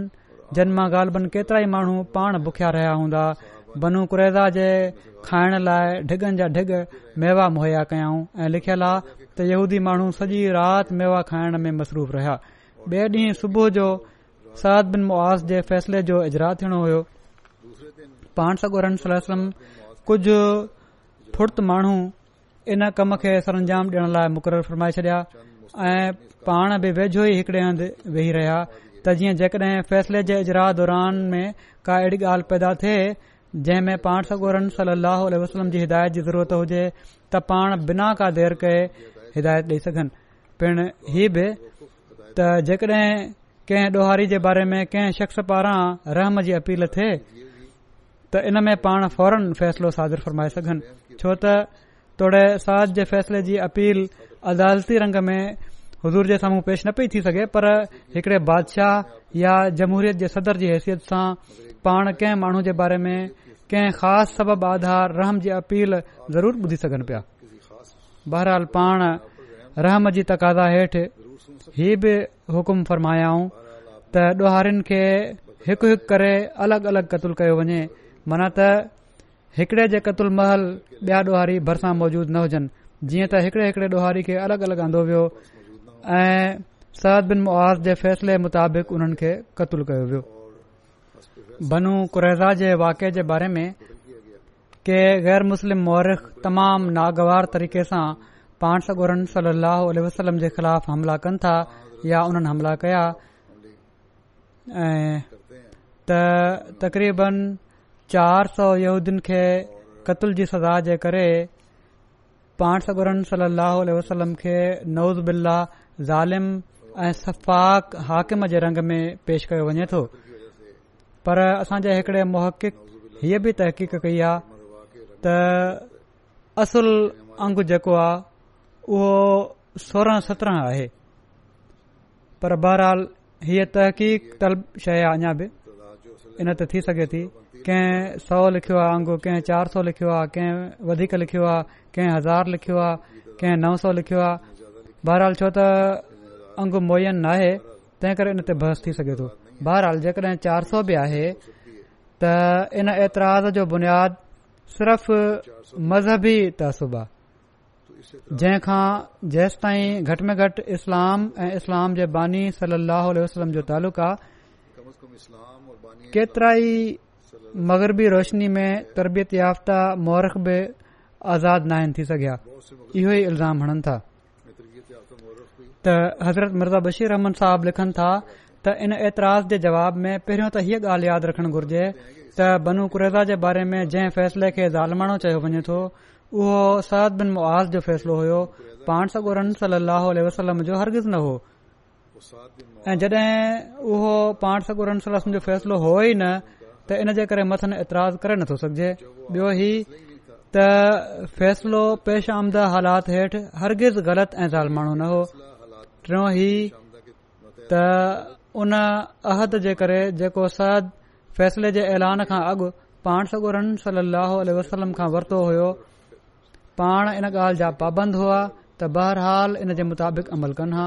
जनमा गालबन केतिरा ई माण्हू पाण बुख्या रहिया हूंदा बनू कुरेज़ा जे खाइण लाइ ढिगनि जा ढिग मेवा मुहैया कयाऊं ऐं लिखियल आहे त यूदी माण्हू सॼी राति मेवा खाइण में मसरूफ़ रहिया ॿे ॾींहुं सुबुह जो सरद बिन मुआस जे फैसले जो इजरा थियणो हो पान सगोरन सलम कुझु फुर्त माण्हू इन कम खे सर अंजाम ॾियण लाइ मुक़ररु फरमाए छॾिया ऐं पाण बि वेझो ई हिकड़े हंधि वेही रहिया त जीअं जेकॾहिं फैसले जे इजरा दौरान में का अहिड़ी ॻाल्हि पैदा थिए जंहिं में पाण सां ॻोरनि सलाह वसलम जी हिदायत जी ज़रूरत हुजे त पाण बिना का देर कए हिदायत ॾेई सघनि पिण ही बि त जेकॾहिं कंहिं ॾोहारी जे बारे में कंहिं शख़्स पारां रहम जी अपील थिए त इन में पाण फौरन फ़ैसिलो सादर फ़रमाए सघनि छो त तोड़े साज़ जे फ़ैसिले जी अपील अदालती रंग में हज़ूर जे साम्हूं पेष न पई थी सघे पर हिकड़े बादशाह या जमहरियत जे सदर जी हैसियत सां पाण कंहिं माण्हू जे बारे में कंहिं ख़ासि सबबु आधार रहम जी अपील ज़रूर ॿुधी सघनि पिया बहरहाल पाण रहम जी तक़ादा हेठि ही बि हुकुम फ़रमायाऊं त ॾोहारिनि खे हिकु हिकु करे अलगि॒ अलगि॒ कत्ल कयो वञे मन त हिकड़े जे क़तुल महल ॿिया ॾोहारी भरिसां मौजूदु न हुजनि जीअं त हिकड़े हिकड़े ॾोहारी खे अलॻि अलॻि आंदो वियो ऐं सरद बिन मुआज़ जे फैसले मुताबिक़ उन्हनि खे वियो बनु कुरैज़ा जे वाके जे बारे में के गैर मुस्लिम मौरख तमामु नागवार तरीक़े सां पाण सगोरन सल वसलम जे ख़िलाफ़ हमला कनि था या उन्हनि हमला कया ऐं तक़रीबन चार सौ यहूदीन खे कतल जी सज़ा जे करे पाण सगुरन सली वसलम खे नौज़ बिल्ला ज़ालिम ऐं सफ़ाक हाकिम जे रंग में पेश कयो वञे तो पर असांजे हिकड़े मोहक़ हीअ बि तहक़ीक़ कई आहे त असुल अंग जेको आहे उहो सोरहं सत्रहं आहे पर बहरहाल हीअ तहक़ीक़ल शइ आहे अञा बि इनते थी सघे थी कंहिं सौ लिखियो आहे अंगु कंहिं चार सौ लिखियो आहे कंहिं वधीक लिखियो आहे कंहिं हज़ार लिखियो आहे कंहिं नौ सौ लिखियो आहे बहराल छो त अंगु मुयन नाहे तंहिं करे इन ते बहस थी सघे थो बहरहाल जेकॾहिं चार सौ बि आहे त इन एतिराज़ बुनियादु सिर्फ़ मज़हबी तहसुबु आहे जंहिंखां जेस ताईं घटि में घटि इस्लाम ऐं इस्लाम जे बानी जो तालुक़ु आहे मगरबी रोशनी में तरबियत याफ़्ता मोरख बि आज़ाद न आहिनि थी सघिया इहो ई इल्ज़ाम हणनि था त हज़रत मिर्ज़ा बशीर रहमन साहिब लिखनि था त इन ऐतराज़ जे जवाब में पहिरियों त हीअ ॻाल्हि यादि रखण घुर्जे त बनु कुरेज़ा जे बारे में जंहिं फ़ैसिले खे ज़ालमाणो चयो वञे थो उहो सरद बिन मुआज़ जो फैसलो होयो पान सगुरम सलम जो हरगिज़ न हो ऐं जड॒हिं उहो पाण सगुरम जो फैसलो हो ई न त इन जे करे मथनि एतिराज़ करे नथो सघिजे ॿियो ई त फैसलो पेश आमदा हालात हेठि हरगिज़ ग़लति ऐं ज़ाल माण्हू न हो टियों ही त उन अहद जे करे जेको सरद फैसले जे ऐलान खां अॻु पाण सगोरन सल वसलम खां वरितो हो पाण इन ॻाल्हि जा पाबंद हुआ त बहरहाल इन जे मुताबिक अमल कनि हा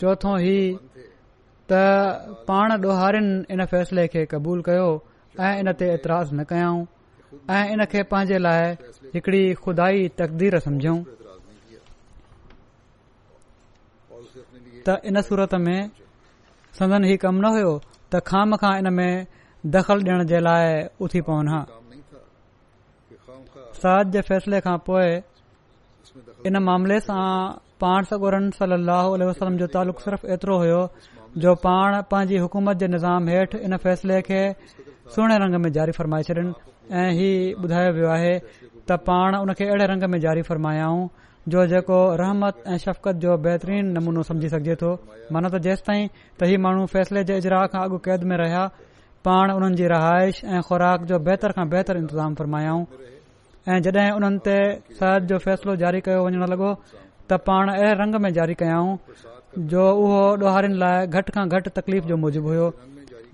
चोथो ही त पाण डोहारिन इन फ़ैसिले खे क़बूल कयो ऐं इन ते एतिराज़ न कयऊं ऐं इन खे पंहिंजे लाइ हिकड़ी खुदा तक़दीर समझूं त इन सूरत में संदन ही कम न हुयो त खामखां इन में दख़ल डि॒यण जे लाइ उथी पवन हा से फ़ैसिले खां पोए इन मामले सां पाण सगोरन वसलम जो तालुक सिर्फ़ एतिरो होयो जो पाण पंहिंजी हुकूमत जे निज़ाम हेठि इन फैसले खे सुहिणे रंग में जारी फ़रमाए छॾन ऐं ही ॿुधायो वियो आहे त पाण उन खे अहिड़े रंग में जारी फ़रमायाऊं जो जेको रहमत ऐं शफ़क़त जो बेहतरीन नमूनो समझी सघजे थो माना त जेसि ताईं त ही माण्हू फैसले जे इजरा खां अॻु क़ैद में रहिया पाण हुननि जी रहाइश ऐं ख़ुराक जो बहितर खां बहितर इंतज़ाम फ़रमायाऊं ऐं जड॒हिं हुननि ते सरहद जो फ़ैसिलो जारी कयो वञण लॻो त पाण अहिड़े रंग में जारी कयाऊं जो उहो ॾोहारिनि लाइ घटि खां घटि तकलीफ़ जो मूजिब हो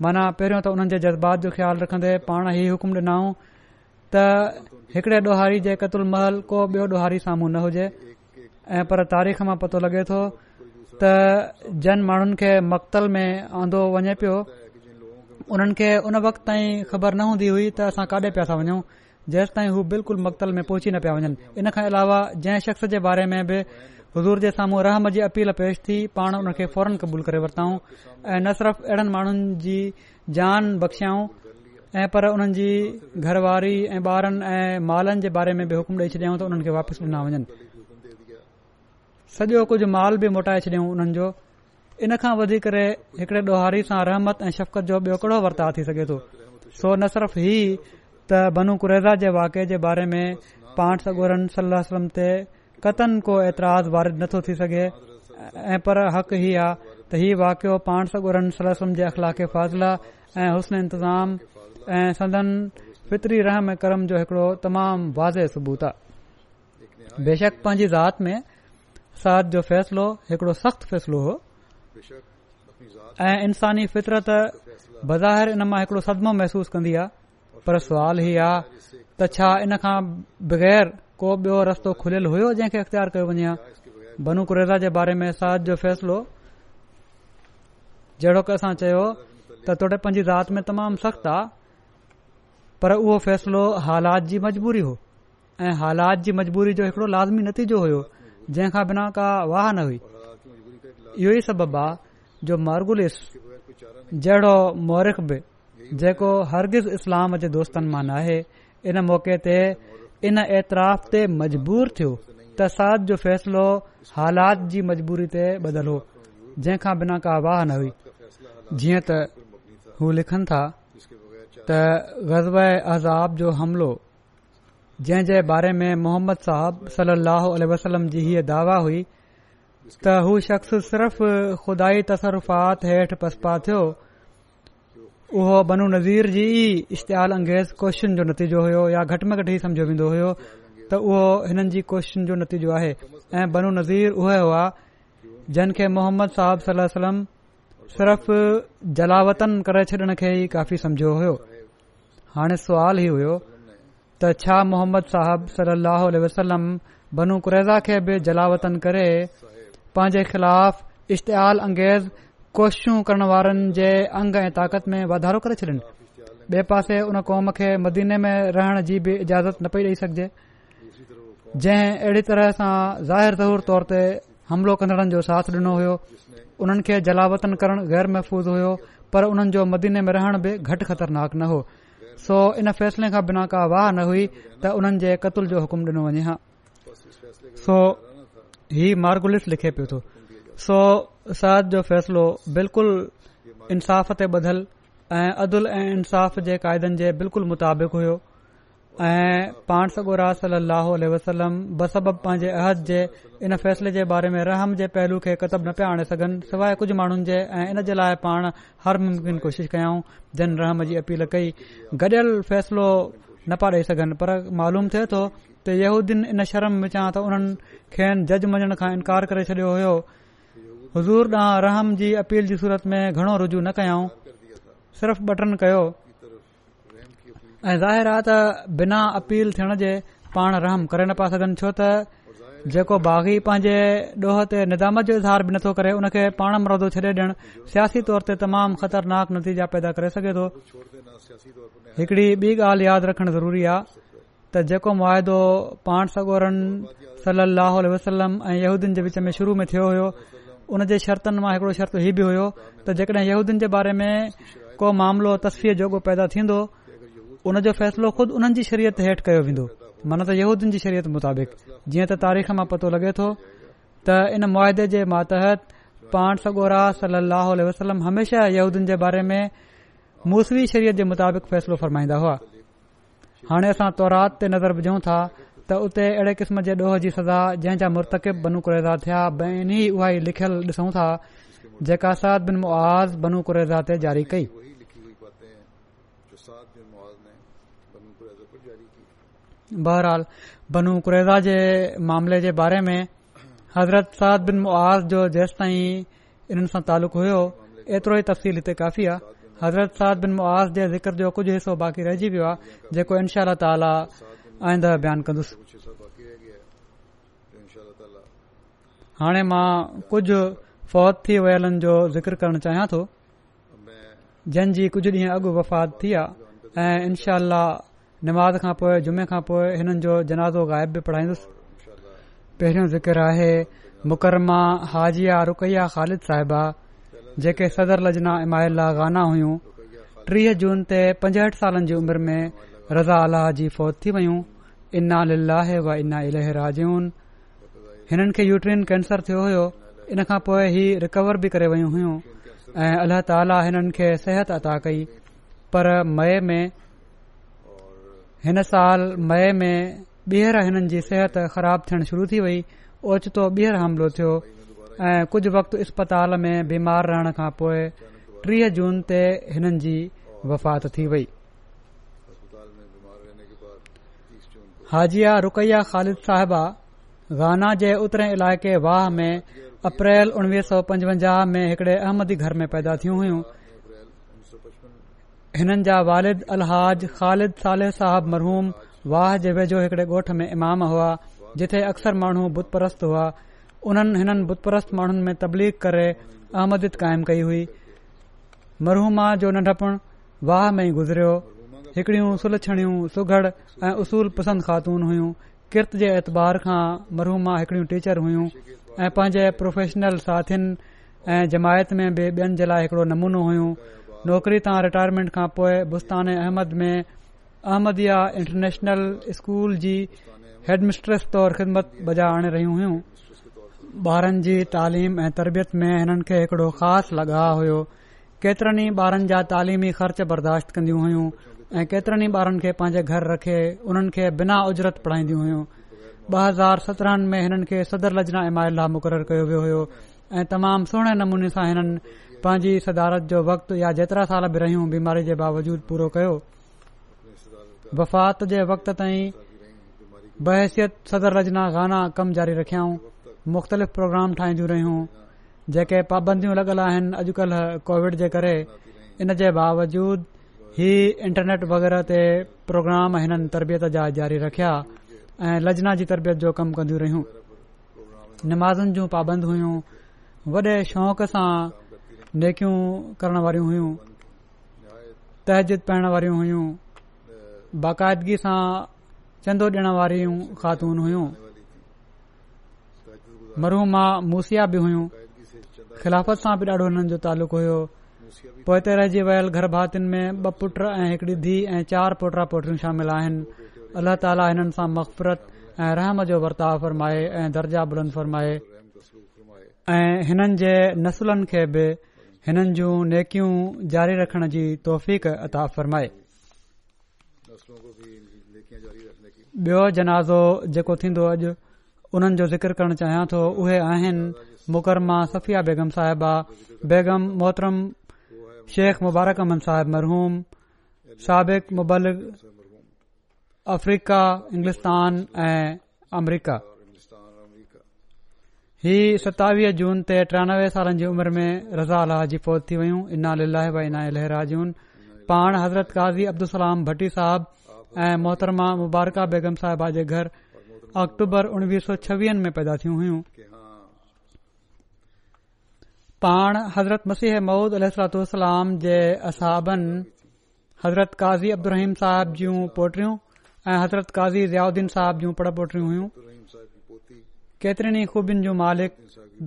माना पहिरियों त हुननि जे जज़्बात जो ख़्याल रखंदे पाण हीउ हुकुम ॾिनाऊं त हिकड़े ॾोहारी जे कतुल महल को बियो ॾोहारी साम्हूं न हुजे ऐं पर तारीख़ मां पतो लॻे तो त जन माण्हुनि खे मक़तल में आंदो वञे पियो उन्हनि खे उन वक़्त ताईं ख़बर न हूंदी हुई त असां काॾे पिया था वञूं जेसि ताईं हू बिल्कुलु मकतल में पहुची न पिया वञनि इन खां अलावा जंहिं शख़्स जे बारे में बि हज़ूर जे साम्हूं रहम जी अपील पेश थी पाण उन खे फौरन क़बूल करे वरताऊं ऐं न सिर्फ़ अहिड़नि माण्हुनि जी जान बख़्शऊं ऐं पर उन्हनि जी घरवारी ऐं ॿारनि ऐ मालनि जे बारे में बि हुकुम ॾेई छॾियऊं त हुननि खे वापसि ॾिना वञनि सॼो कुझु माल बि मोटाए छॾियो हुननि जो इन खां वधीक हिकड़े डोहारी सां रहमत ऐं शफ़क़त जो बयो कहिड़ो वर्ताव थी सघे थो सो न सिर्फ़ ही त बनु क्रैज़ा जे वाके जे बारे में पाण सगोरन सलाह वसलम ते कतन को एतिराज़ु वारिद नथो थी सघे ऐ पर हक़ हीउ आहे त हीउ वाकियो पाण सगुरनि सलस जे अख़लाक फ़ाज़िला ऐं हुस्न इंतज़ाम ऐं सदन फितरी रहम करम जो हिकड़ो तमामु वाज़े सबूत आहे बेशक पांजी ज़ात में साध जो फ़ैसिलो हिकड़ो सख़्तु फ़ैसिलो हो ऐं इन्सानी फितरत बज़ाहिर इन मां हिकड़ो सदमो महसूस कंदी आहे पर सुवाल हीउ आहे त छा इन खां बगैर को बियो रस्तो खुलियल हुयो जंहिंखे अख़्तियार कयो वञे हा बनू कुरेज़ा जे बारे में साध जो फैसलो जहिड़ो की असां चयो त तोड़े पंहिंजी राति में तमामु सख़्तु आहे पर उहो फ़ैसिलो हालात जी मजबूरी हो ऐं हालात जी मजबूरी जो हिकड़ो लाज़मी नतीजो हो जंहिं बिना का वाह न हुई इहो ई सबबु आहे जो मार्गुलिस जहिड़ो मौरिक बि जेको हरगिज़ इस्लाम जे दोस्तनि माना आहे इन मौके ते इन एतराफ़ ते मजबूर थियो त साद जो फैसलो हालात जी मजबूरी ते बदल हो जंहिंखां बिना का वाह न हुई जीअं त हू लिखनि था त ग़ज़ब अज़ाब जो हमिलो जंहिं जे बारे में मोहम्मद साहब सली वसलम जी हीअ दावा हुई त हू शख़्स सिर्फ़ खुदााई तसरफ़ात हेठि पसपा थियो उहो बनू नज़ीर जी इश्तेहाल अंगेज़ कोशन जो नतीजो हुयो या घटि में घटि ई सम्झो वेंदो हो त उहो हिननि जी कोश्चिन जो नतीजो आहे ऐं बनू नज़ीर उहे हुआ जिन खे मोहम्मद साहब सलम सिर्फ़ जलावतन करे छॾण खे ई काफ़ी समझो हुयो हाणे सुवाल ई हुयो त छा मोहम्मद साहिब सलाह वसलम बनू कुरेज़ा खे बि जलावतन करे पंहिंजे ख़िलाफ़ इश्तिहल अंगेज़ कोशिशूं करण वारनि जे अंग ऐं ताक़त में वाधारो करे छॾनि ॿिए पासे उन कौम खे मदीने में रहण जी बि इजाज़त न पई ॾेई सघजे जंहिं अहिड़ी तरह सां ज़ाहिर ज़हूर तौर ते हमिलो कंदड़नि जो साथ डि॒नो हो उन्हनि खे जलावतन करणु गैर महफ़ूज़ हुयो पर उन्हनि जो मदीने में रहण बि घटि ख़तरनाक न हो सो इन फ़ैसिले खां बिना का वाह न हुई त उन्हनि जे क़तल जो हकुम डि॒नो वञे हा साद जो फ़ैसिलो बिल्कुलु इंसाफ़ ते बधलु ऐं अदुल ऐं इंसाफ़ जे क़ाइदनि जे बिल्कुलु मुताबिक़ हुयो ऐं पाण सगोर सली वसलम बसब पंहिंजे अहद जे इन फ़ैसिले जे बारे में रहम जे पहलू खे कतब न पिया आणे सघनि सवाइ कुझ माण्हुनि जे ऐं इन जे लाइ पाण हर मुमकिन कोशिश कयाऊं जिन रहम जी अपील कई गॾियल फ़ैसिलो न पिया ॾेई सघनि पर मालूम थिए थो त यूदिन इन शर्म में चवां त उन्हनि खे जज मञण खां इनकार करे छडि॒यो होयो हज़ूर ॾांहुं रहम जी अपील जी सूरत में घणो रुजू न कयाऊं सिर्फ़ बटन कयो ऐं ज़ाहिरु त बिना अपील थियण जे पाण रहम करे न पिया सघनि छो त जेको बाग़ी पांजे डोह ते निदामत जो इज़हार बि नथो करे उन खे पाण मरौदो छॾे ॾिणु सियासी तौर ते तमामु ख़तरनाक नतीजा पैदा करे सघे थो हिकड़ी ॿी ॻाल्हि यादि रखण ज़रूरी आहे त जेको मुआदो पाण सगोरन सली लहल वसलम ऐं यहूदीन जे विच में शुरू में थियो हो उन जे शर्तन मां हिकड़ो शर्त ही बि हुयो त जेकॾहिं जे बारे में को मामिलो तस्वीह जोॻो पैदा थींदो उन जो फ़ैसिलो ख़ुदि हुननि जी शरीयत हेठि कयो वेंदो मन त हेदियुनि जी शरीयत मुताबिक जीअं त तारीख़ मां पतो लॻे तो त इन मुआदे जे मातहत पांठ सगोरा सल ल वसलम हमेशा एहूदियुनि जे बारे में मूसवी शरीयत जे मुताबिक़ फ़ैसिलो फरमाईंदा हुआ हाणे असां तौरात ते नज़र विझूं था त उते अहिड़े क़िस्म जे ॾोह जी सज़ा जंहिंजा मुर्तकिब बनु कुरेज़ा थिया ॿिन्ही उहे लिखियल ॾिसूं था जेका कई बहरहाल बनु कुरेज़ा जे मामले जे बारे में हज़रत साद बिन मुआज़ जो जेस ताईं हिन सां तालुक़ु हुयो एतिरो ई तफ़सील हिते काफ़ी आहे हज़रत साद बिन मुआज़ जे ज़िक्र जो कुझु हिसो बाक़ी रहिजी वियो आहे जेको इनशा त आइंदड़ बयानु कंदुसि हाणे मां कुझु फ़ौत थी वियलनि जो ज़िकिर करण चाहियां तो जंहिं जी कुझु ॾींहं अॻु वफ़ात थी आहे ऐ इनशाह निमाज़ खां पोइ जुमे खां पोइ हिननि जो जनाज़ो ग़ाइबु बि पढ़ाईंदुसि पहिरियों ज़िक्र आहे मुकरमा हाजी रुकैया ख़ालिद साहिबा जेके सदर लजना इमाहिला गाना हुयूं टीह जून ते पंजहठि सालनि जी उमिरि में रज़ा अलाह जी فوت थी वियूं इन्ना लाहे व इना इलह राजून हिननि खे यूटरेन कैंसर थियो हो खां पोइ ही रिकवर बि करे वयूं हुयूं ऐं अलाह ताला हिननि खे सिहत अदा कई पर मई में हिन साल मई में ॿीहर हिननि जी सिहत ख़राब थियण शुरू थी वई ओचितो ॿीहर हमिलो थियो ऐं कुझ वक़्तु इस्पताल में बीमार रहण खां पोइ टीह जून ते हिननि जी वफ़ात थी वई हाजिया रुकैया ख़ालिद साहिबा गाना जे उतरे इलाइक़े वाह में अप्रैल उणिवीह सौ पंजवंजाह में हिकड़े अहमदी घर में पैदा थियूं हुयूं हिननि जा वालिद अलहाज ख़ालिद सालेह साहब मरहूम वाह जे वेझो हिकड़े ॻोठ में इमाम हुआ जिथे अक्सर माण्हूपरस्त हुआ उन्हनि हिननि बुतपरस्त माण्हुनि में तबलीग करे अहमद क़ाइम कई हुई मरहूमा जो नंढपिणु वाह में गुज़रियो हिकड़ियूं सुलछणियूं सुघड़ ऐं उसूल पसंदि ख़ातून हुयूं किर्त जे एतबार खां मरहूमा हिकड़ियूं टीचर हुयूं ऐं पंहिंजे प्रोफेशनल साथियुनि ऐं जमायत में बि ॿियनि जे लाइ हिकड़ो नमूनो हुयूं नौकरी तां रिटायरमेंट खां पोइ बुस्तान अहमद में अहमदिया इंटरनेशनल स्कूल जी हेडमिस्ट्रेस तौर ख़िदमत बजा आणे रहियूं हुयूं ॿारनि जी तालीम ऐं तरबियत में हिननि खे हिकड़ो ख़ासि लॻाव हुयो केतिरनि ई ॿारनि जा तालीमी ख़र्च बर्दाश्त कंदियूं हुयूं ऐं केतरनि ई ॿारनि खे पंहिंजे घर रखे हुननि खे बिना उजरत पढ़ाईंदियूं हुयूं ब हज़ार सत्रहनि में हिननि खे सदर लजना इमाइल लाह मुक़रर कयो वियो हो ऐं तमामु सुहिणे नमूने सां हिननि पांजी सदारत जो वक़्तु या जेतिरा साल बि रहियूं बीमारी जे बावजूद पूरो कयो वफ़ात जे वक़्त ताईं बहसियत सदर रजना गाना कम जारी रखियाऊं मुख़्तलिफ़ प्रोग्राम ठाहींदियूं रहियूं जेके पाबंदियूं लॻल आहिनि अॼुकल्ह कोविड जे करे इन जे बावजूदि इहा इंटरनेट वग़ैरह ते प्रोग्राम हिननि तरबियत जा जारी रखिया ऐं लजना जी तरबियत जो कमु कंदियूं रहियूं नमाज़न जूं पाबंद हुइयूं वॾे शौक़ सां नेकियूं करण वारियूं हुइयूं तहजिद पाइण वारियूं हुइयूं बाक़ायदगी सां चंदो ॾिण वारियूं ख़ातून हुइयूं मरु मूसिया बि हुइयूं ख़िलाफ़त सां बि ॾाढो हिननि जो तालुक़ु हुयो पोइ ते रहिजी वियल घरभातियुनि में ॿ पुट ऐं हिकड़ी धीउ ऐं चार पुटा पोटियूं शामिल आहिनि अल्लाह ताली हिननि सां मक़फ़रत ऐं रहम जो वर्ताव फ़रमाए ऐं दर्जा फ़र्माए ऐं हिननि जे नसुलनि खे बि हिननि जूं नेकियूं जारी रखण जी तौफ़ अता फ़रमाए बि॒यो जनाज़ो जेको थींदो अॼु उन्हनि जो जिकर करणु चाहियां थो उहे आहिनि मुकरमा सफ़िया बेगम साहिबा बेगम मोहतरम شیخ مبارک امن صاحب مرحوم سابق مبلغ افریقہ انگلستان امریکہ ہی ستاویہ جون تے ترانوے سالن کی عمر میں رضا اللہ جی فوت تھی ویوں انا للہ و انا لہراجون پان حضرت قاضی عبدالسلام بھٹی صاحب محترمہ مبارکہ بیگم صاحبہ کے گھر اکتوبر انیس میں پیدا تھی ہوئیں पाण हज़रत मसीह महूद अल जे असहाबन हज़रत काज़ी अब्दुहीम साहिब जूं पोटियूं ऐं हज़रत काज़ी ज़ियाउद्दीन साहिब जूं पोटरियूं हुयूं केतरनि ई खूबियुनि जो मालिक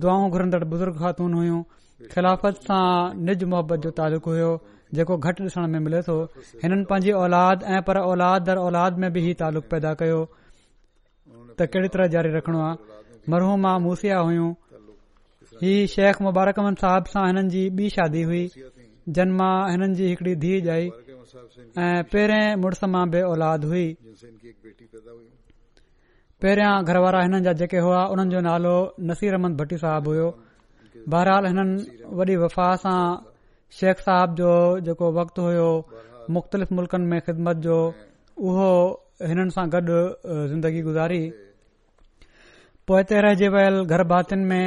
दुआऊं घुरंदड़ बुज़ुर्ग ख़ातून हुयूं ख़िलाफ़त सां निज मुहबत जो तालुक़ु हुयो जेको घटि ॾिसण में मिले तो हिननि पंहिंजी औलाद ऐं पर औलाद दर औलाद में बि इहो तालुक़ु पैदा कयो त कहिड़ी तरह जारी रखणो आ मरहूमा मूसिया हुइयूं ही शेख मुबारक अहमद सां हिननि जी ॿी शादी हुई जनमां हिननि जी हिकड़ी धीउ जई ऐं पहिरें मुड़ुस मां बि औलाद हुई पहिरियां घर वारा हिननि जा जेके हुआ हुननि जो नालो नसीर भट्टी साहिबु हुयो बहरहाल हिननि वॾी वफ़ा सां शेख साहिब जो जेको वक़्तु हुयो मुख़्तलिफ़ मुल्क़ में ख़िदमत जो उहो हिननि सां गॾु ज़िंदगी गुज़ारी पोइ हिते रहिजी वियल घर भातियुनि में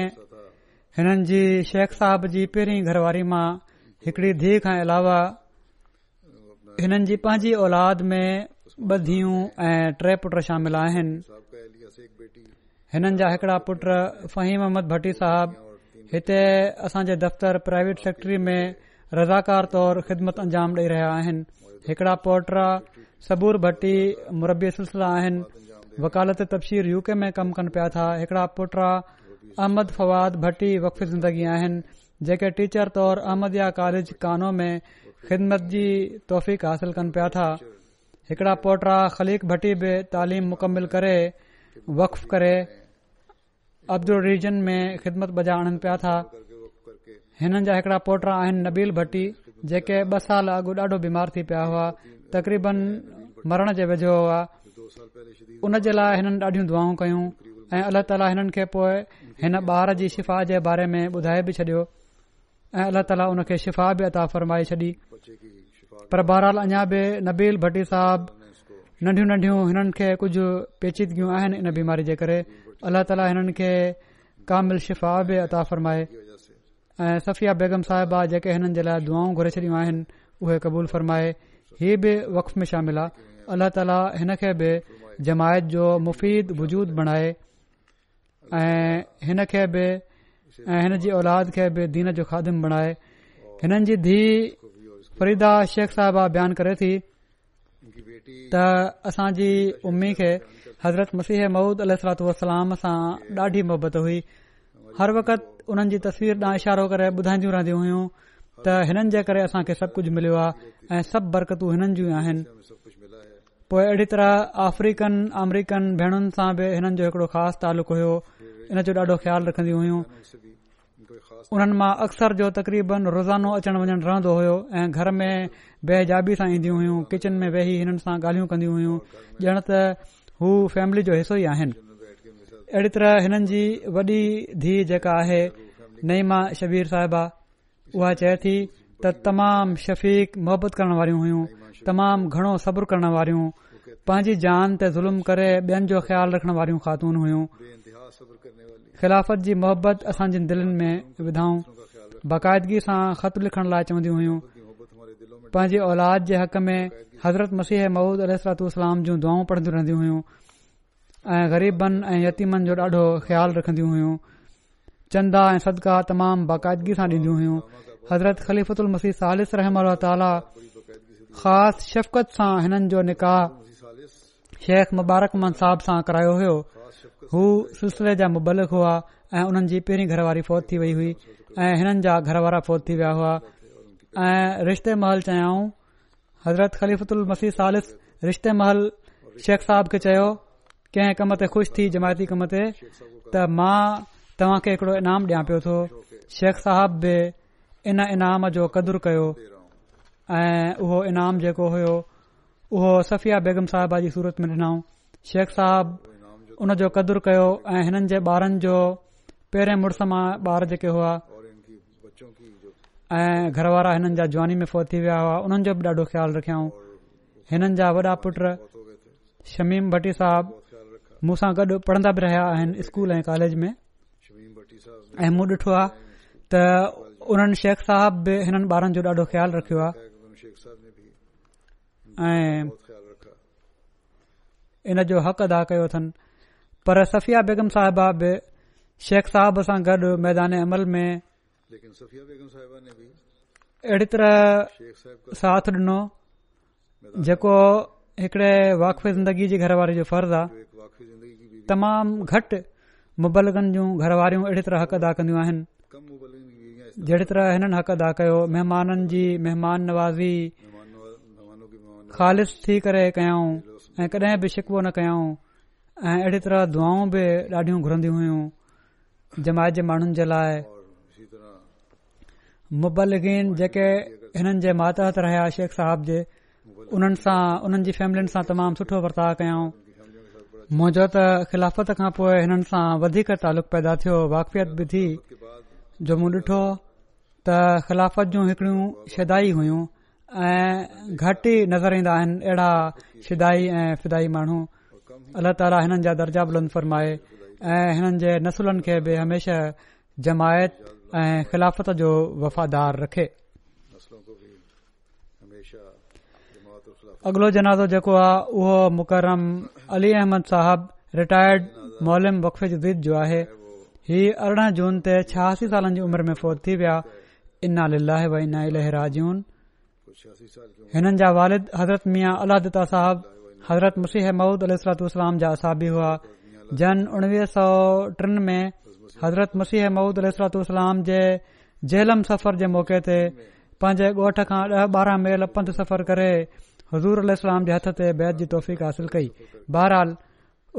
हिननि जी शेख صاحب जी पहिरीं घरवारी मां हिकड़ी धीउ खां अलावा हिननि जी पंहिंजी औलाद में ॿ धीअ ऐं टे पुट शामिल आहिनि हिननि जा हिकड़ा पुट फ़हीम मोहम्मद भट्टी साहिब हिते असां जे दफ़्तर प्राइवेट सेक्ट्री में रज़ाकार तौर ख़िदमत अंजाम ॾेई रहिया आहिनि हिकड़ा पोट सबूर भट्टी मुरबी सिलसिला आहिनि वकालत तबशीर यू में कम कन पिया था हिकड़ा अहमद फवाद بھٹی وقف ज़िंदगी आहिनि जेके टीचर तौर अहमद या कॉलेज कानो में ख़िदमत जी तौफ़ीक़ हासिल कनि पिया था हिकड़ा पोटा ख़लीक़टी बि तालीम मुकमिल करे वक्फ करे अब्दुल रीजन में ख़िदमत बजाए आणन पिया था हिननि जा हिकड़ा पोटा आहिनि नबील भट्टी जेके ॿ साल अॻु ॾाढो बीमार थी पिया हुआ तकरीबन मरण जे वेझो हुआ हुन जे लाइ हिननि ॾाढियूं दुआ कयूं ऐं अलाह ताला हिननि खे पोए हिन ॿार जी शिफ़ा जे बारे में ॿुधाए बि छॾियो ऐ अलाह ताला हुन खे शिफ़ा बि अता फ़रमाए छॾी पर बहरहाल अञा बि नबील भट्टी साहब नंढियूं नंढियूं हिननि खे कुझ पेचीदगियूं आहिनि इन बीमारी जे करे अलाह ताला हिननि खे कामिल शिफ़ा बि अता फ़रमाए ऐं सफ़िया बेगम साहिबा जेके हिननि जे लाइ दुआऊं घुरे छॾियूं आहिनि उहे क़बूल फ़रमाए ही बि वक़्फ़ में शामिल आहे अलाह ताला हिन खे बि जमायत जो मुफ़ीद वजूद बणाए ऐ हिन खे बि ऐं हिन जी ओलाद खे बि दीन जो ख़ादिम बणाए हिननि जी धीउ फरीदा शेख साहिबा बयानु करे थी त असांजी उम्मी खे हज़रत मसीह महूद अलत वसलाम सां ॾाढी मोहबत हुई हर वक़्त हुननि जी तस्वीर ॾांहुं इशारो करे ॿुधाईंदियूं रहंदियूं हुयूं त हिननि जे करे असांखे सभु कुझु मिलियो आहे ऐ सभु बरकतू हिननि जूं आहिनि पो अहिड़ी तरह अफ्रीकन अमरीकन भेनुनि सां बि हिननि जो हिकड़ो ख़ासि तालुक़ियो इन जो ॾाढो ख़्यालु रखंदियूं हुयूं उन्हनि मां अक्सर जो तकरीबन रोज़ानो अचणु वञणु रहंदो हुयो ऐं घर में बेहजाबी सां ईंदियूं हुयूं किचन में वेही हिननि सां ॻाल्हियूं कंदियूं हुयूं ॼण त हू फैमिली जो हिसो ई आहिनि अहिड़ी तरह हिननि जी वॾी धीउ जेका आहे नईमा शबीर साहिबा उहा चए थी त तमामु शफ़ीक मोहबत करण वारियूं हुयूं तमामु घणो सब्र करण वारियूं पंहिंजी जान ते ज़ुल्म करे ॿियनि जो ख़्यालु रखण वारियूं ख़ातून हुयूं ख़िलाफ़त जी मोहबत असां दिलनि में विधाऊं बाक़ायदगी सां ख़त लिखण लाइ चवंदियूं हुयूं पंहिंजी औलाद जे हक़ में हज़रत मसीह महूद अलाम जूं दुआऊं पढ़ंदियूं रहंदियूं ऐं ग़रीबनि ऐं यतीमनि जो ॾाढो ख़्यालु रखंदियूं हुयूं चंदा ऐं सदका तमामु बाक़ायदगी सां डींदियूं हुयूं हज़रत मसीह सालिस रहम ख़लीफ़ ख़ासि शफ़क़त सां हिननि जो निकाह शेख मुबारक मदद साहिब सां करायो हो हू सिलसिले जा मुबलिक हुआ ऐं हुननि जी पहिरीं घरवारी फ़ौत थी वई हुई ऐं हिननि जा घर फ़ौत थी विया हुआ ऐं रिश्ते महल चयाऊं हज़रत ख़लीफ़ुल मसीह सालिस रिश्ते महल शेख साहब खे चयो कंहिं कम ते खु़शि थी जमायती कम ते त मां तव्हां खे हिकड़ो इनाम ॾियां पियो थो शेख साहब बि इन इनाम जो कदुरु कयो ऐं उहो इनाम जेको हुयो उहो सफ़िया बेगम साहिबा जी सूरत में ॾिनऊं शेख साहब उन जो कदुरु कयो ऐं हिननि जे ॿारनि जो पहिरें मुड़ुस मां ॿार जेके हुआ ऐं घर वारा हिननि जा जवानी में फौत थी विया हुआ उन्हनि जो बि ॾाढो ख़्यालु रखयाऊं हिननि जा वॾा पुट शमीम भटी साहिब मुसां गॾु पढ़ंदा बि रहिया आहिनि स्कूल ऐं कॉलेज में ऐं मूं ॾिठो आहे त उन्हनि शेख साहब बि हिननि ॿारनि जो ॾाढो ख़्यालु रखियो आहे ऐं इन जो हक़ अदा कयो अथनि पर सफ़िया बेगम साहिबा बि शेख साहब सां गॾु मैदान अमल में अहिड़ी तरह साथ डि॒नो जेको हिकड़े वाकफ ज़िंदगी जी घरवारे जो फर्ज़ आहे तमामु घटि मुबलगन जूं घरवारियूं अहिड़ी तरह हक़ अदा कंदियूं आहिनि जहिड़ी तरह हिननि हक़ अदा कयो महिमाननि जी महिमान नवाज़ी ख़ालिश थी करे कयाऊं ऐं कॾहिं बि शिकवो न कयऊं ऐं अहिड़ी तरह दुआऊं बि ॾाढियूं घुरंदी हुयूं जमायत जे माण्हुनि जे लाइ मुबलगीन जेके हिननि जे मातहत रहिया शेख साहब जे उन्हनि सां उन्हनि जी फैमिलीन सां तमामु सुठो वर्ताव कयऊं मोजो त ख़िलाफ़त खां पोइ हिननि सां वधीक पैदा थियो वाक़फ़ियत बि थी जो मूं ॾिठो त ख़िलाफ़त जूं हिकड़ियूं शिदाई हुइयूं ऐं घटि ई नज़र ईंदा आहिनि अहिड़ा फिदाई माण्हू अला ताला हिननि जा दर्जा बुलंद फरमाए ऐं हिननि जे नसुलनि खे बि हमेशा जमायत ऐं ख़िलाफ़त जो वफ़ादार रखे अगलो जनाज़ो जेको आहे उहो मुकरम अली अहमद साहिब रिटायर्ड मोलिम वक्फे जदीद जो आहे ही अरिड़हं जून ते छहासी साल उमिर में फोत थी विया हिननि जा वालिद हज़रत मिया अलाह साहिब हज़रत मुसीह महूद अलतोलाम जा असाबी हुआ जन उणिवीह सौ टिनि में हज़रत मसीह ममूद अल जे जेलम सफ़र जे मौके ते पंहिंजे ॻोठ खां ॾह ॿारहं मेल पंध सफ़र करे हज़ूराम जे हथ ते बैद जी तौफ़ीक़ासिल कई बहरहाल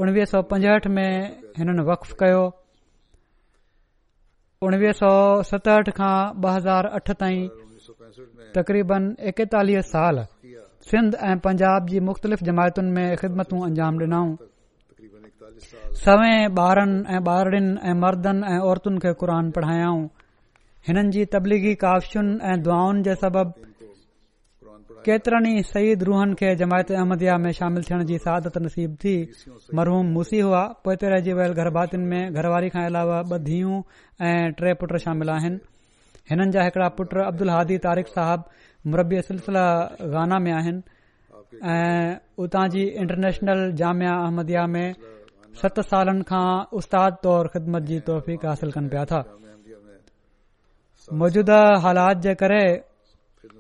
उणवीह सौ पंजहठि में हिननि वक्फ कयो उणिवीह सौ सतहठि खां ॿ हज़ार अठ ताईं तक़रीबन एकतालीह साल सिंध ऐं पंजाब जी मुख़्तलिफ़ जमायतुनि में ख़िदमतू अंजाम ॾिनऊं सवें ॿारनि ऐं ॿारनि ऐं मर्दनि ऐं औरतुनि खे क़ुर पढ़ायाऊं हिननि जी तबलीगी कावशुनि ऐं दुआउनि जे सबब केतिरनि ई सईद रूहन खे जमायत अहमदया में शामिल थियण जी सादत नसीब थी मरहूम मुसी हुआ पोइते रहिजी वियल गरबातिन में घरवारी खां अलावा ॿ धीअ ऐं टे पुट शामिल आहिनि हिननि जा हिकड़ा पुट अब्दुल हादी तारिक साहब मुरबी सिलसिला गाना में आहिनि ऐं उतां जी इंटरनेशनल जामिया अहमदिया में सत सालनि खां उस्ताद तौर ख़िदमत जी हासिल कन पिया था मौजूदा हालात जे करे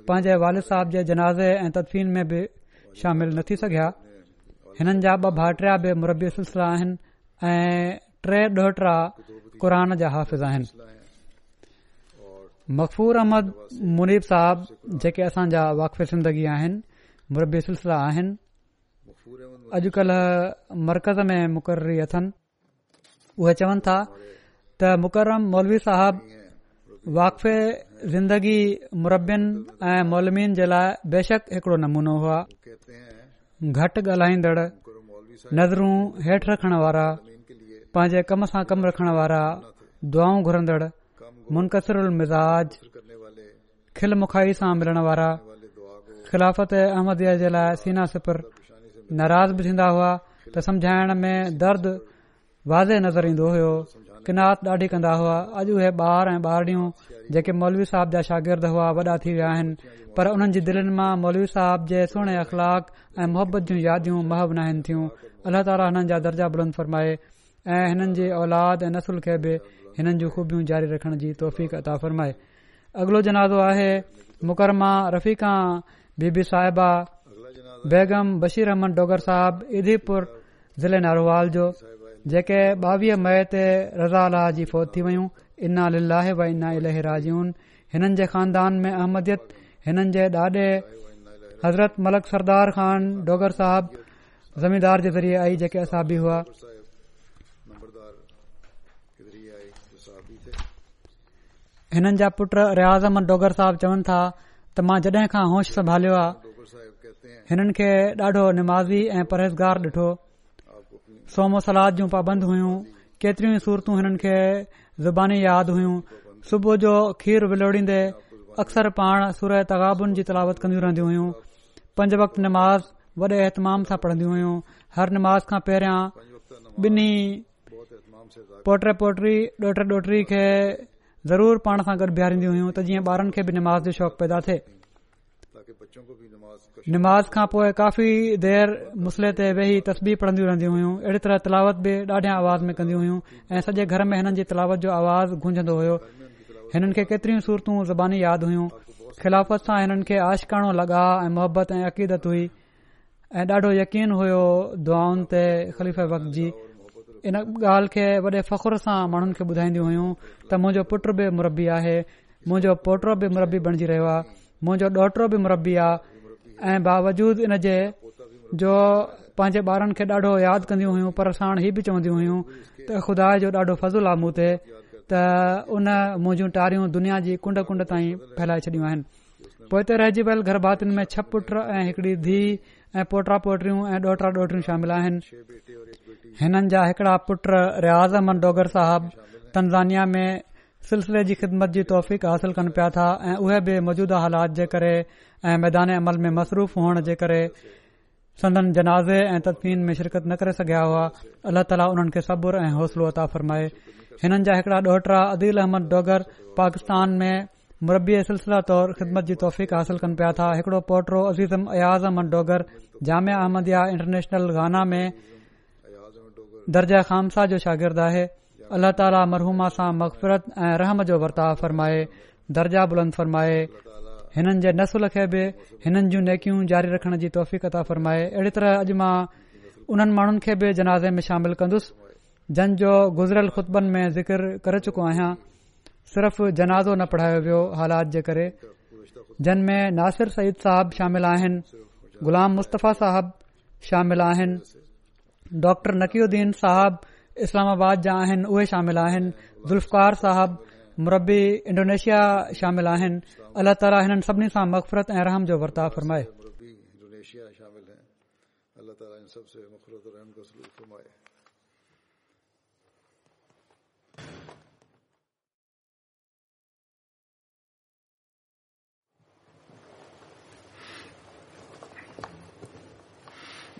पंहिंजे वालिद साहिब जे जनाज़े ऐं तदफ़ीन में बि शामिल न थी सघिया हिननि जा ॿ भाइटिया बि मरबी सिलसिला आहिनि ऐं टे ॾोहटरा क़ुर जा हाफ़िज़ आहिनि मक़फ़ूर अहमद मुनीब साहब जेके असांजा वाक़फ़ ज़िंदगी आहिनि मुरबी सिलसिला आहिनि अॼुकल्ह मर्कज़ में मुक़ररी अथन उहे चवनि था त मुक़रम मौलवी साहिब वाक़फ़े ज़िंदगी मुरबियुनि ऐं मोलमियुनि जे लाइ बेशक हिकड़ो नमूनो हुआ घटि ॻाल्हाईंदड़ नज़रूं हेठि रखण वारा पंहिंजे कम सां कमु रखण वारा दुआऊं घुरंदड़ मुनक़सरु मिज़ाज खिल मुखाई सां मिलण वारा ख़िलाफ़त अहमदीअ जे लाइ सीना सिपर नाराज़ बि थींदा हुआ त सम्झाइण में दर्द वाज़े नज़र ईंदो हो किनात ॾाढी कंदा हुआ अॼु उहे ॿार ऐं ॿारियूं जेके मौलवी साहिब जा शागिर्द हुआ वॾा थी विया आहिनि पर उन्हनि जी दिलनि मां मौलवी साहिब जे सोणे अख़लाक ऐं मोहबत जूं यादियूं महबनाइनि थियूं अलाह ताला हिननि जा दर्जा बुलंद फरमाए ऐं हिननि जे औलाद ऐं नसुल खे बि हिननि जूं खूबियूं जारी रखण जी तौफ़ अताफ़रम फ़रमाए अगलो जनाज़ो आहे मुकरमा रफ़ीक़ा बीबी बी साहिबा बेगम बशीर अहमद डोगर साहब इदीपुर ज़िले नारोवाल जो जेके ॿावीह मई ते रज़ा अलाह जी फौत थी वयूं इन्ना व इन्ना इलह राजून हिननि जे ख़ानदान में अहमदियत हिननि जे ॾाॾे हज़रत मलक सरदार ख़ान डोगर साहब ज़मीदार जे ज़रिए आई जेके असाबी हुआ हिननि जा पुट रियाज़ अहमद डोगर साहब चवनि था त मां जॾहिं खां होश संभालियो आहे हिननि खे ॾाढो निमाज़ी ऐं परहेज़गार ॾिठो सोमो सलाद जूं पाबंद हुइयूं केतरियूं सूरतूं हिननि खे ज़ुबानी यादि हुयूं सुबुह जो खीर विलोड़ींदे अक्सर पाण सुर तगाबुनि जी तलावत कंदियूं रहंदियूं हुयूं पंज वक़्त नमाज़ वॾे एतमाम सां पढ़न्दियूं हुइयूं हर नमाज़ खां पहिरियां ॿिनि पोट पोटरी ॾोटे ॾोटरी खे ज़रूर पाण سان गॾु बीहारींदियूं हुयूं त जीअं ॿारनि खे बि नमाज़ जो शौक़ पैदा थे निमाज़ खां पोइ काफ़ी देर मसले ते वेही तस्बीर पढ़ंदियूं रहंदियूं طرح تلاوت तरह तिलावत آواز ॾाढियां आवाज़ में कंदियूं हुयूं ऐं सॼे घर में हिननि जी जो आवाज़ गूंजंदो हो हिननि खे ज़बानी यादि हुयूं ख़िलाफ़त सां हिननि खे आशकाणो लॻा ऐं मोहबत ऐं अक़ीदत हुई यकीन ते इन ॻाल्हि खे वॾे फ़खुर सां माण्हुनि खे ॿुधाईंदियूं हुयूं त मुंहिंजो पुट बि मुरबी आहे मुंहिंजो पोटो बि मुरबी बणिजी रहियो आहे मुंहिंजो ॾोहटरो बि मुरबी आहे ऐं बावजूद इन जे जो पंहिंजे ॿारनि खे ॾाढो याद कंदियूं हुयूं पर साण इहे बि चवंदी हुइयूं त खुदा जो ॾाढो फज़ुल आहे मूं ते त उन मुंहिंजूं तारियूं दुनिया जी कुंड कुंड ताईं फैलाए छॾियूं आहिनि पोइ हिते रहिजी वियल में छह पुट ऐं हिकड़ी धीउ ऐं पोटरा पोटरियूं ऐं ॾोहिता ॾोहियूं शामिल आहिनि हिननि जा हिकड़ा पुट रियाज़ अहमद डोगर साहब तनज़ानिया में सिलसिले जी ख़िदमत जी हासिल कनि पिया था ऐं उहे बि मौजूदा हालात जे करे ऐं मैदान अमल में मसरूफ़ हुअण जे करे संदन जनाज़े ऐं तदफीन में शिरकत न करे सघिया हुआ अल्ला ताला हुन खे सब्र ऐं हौसलो अता फरमाए हिननि जा हिकड़ा ॾोहिटा अदील अहमद डोगर पाकिस्तान में मुरबी सिलसिला तौर ख़िदमत जी तौफ़ीक़ हासिल कनि पिया था हिकड़ो पोटरो अज़ीज़म अयाज़ अमन डोगर जामिया अहमद इंटरनेशनल गाना में दर्जा ख़ामसा जो शागिर्दु आहे अलाह ताली मरहूमा सां मक़फ़रत ऐं रहम जो वर्ताव फ़रमाए दर्जा बुलंद फ़रमाए हिननि जे नसुल खे बि हिननि जूं नेकियूं जारी रखण जी अता फ़रमाए अहिड़ी तरह अॼु मां उन्हनि माण्हुनि खे बि जनाज़े में शामिल कन्स जन जो गुज़िरियल खुतबनि में ज़िकर करे चुको आहियां सिर्फ़ु जनाज़ो न पढ़ायो वियो हालात जे करे जिन में नासिर सईद साहिब शामिल आहिनि ग़ुलाम मुस्तफ़ा साहिब शामिल आहिनि डॉ नक़ीदीन साहिबु इस्लामाबाद जा आहिनि उहे शामिल आहिनि ज़ुल्फकार साहिब मुरबी इंडोनेशिया शामिल आहिनि अलाह ताली हिननि सभिनी सां मक़फ़रत ऐं रहम जो वर्ताव फ़रमाए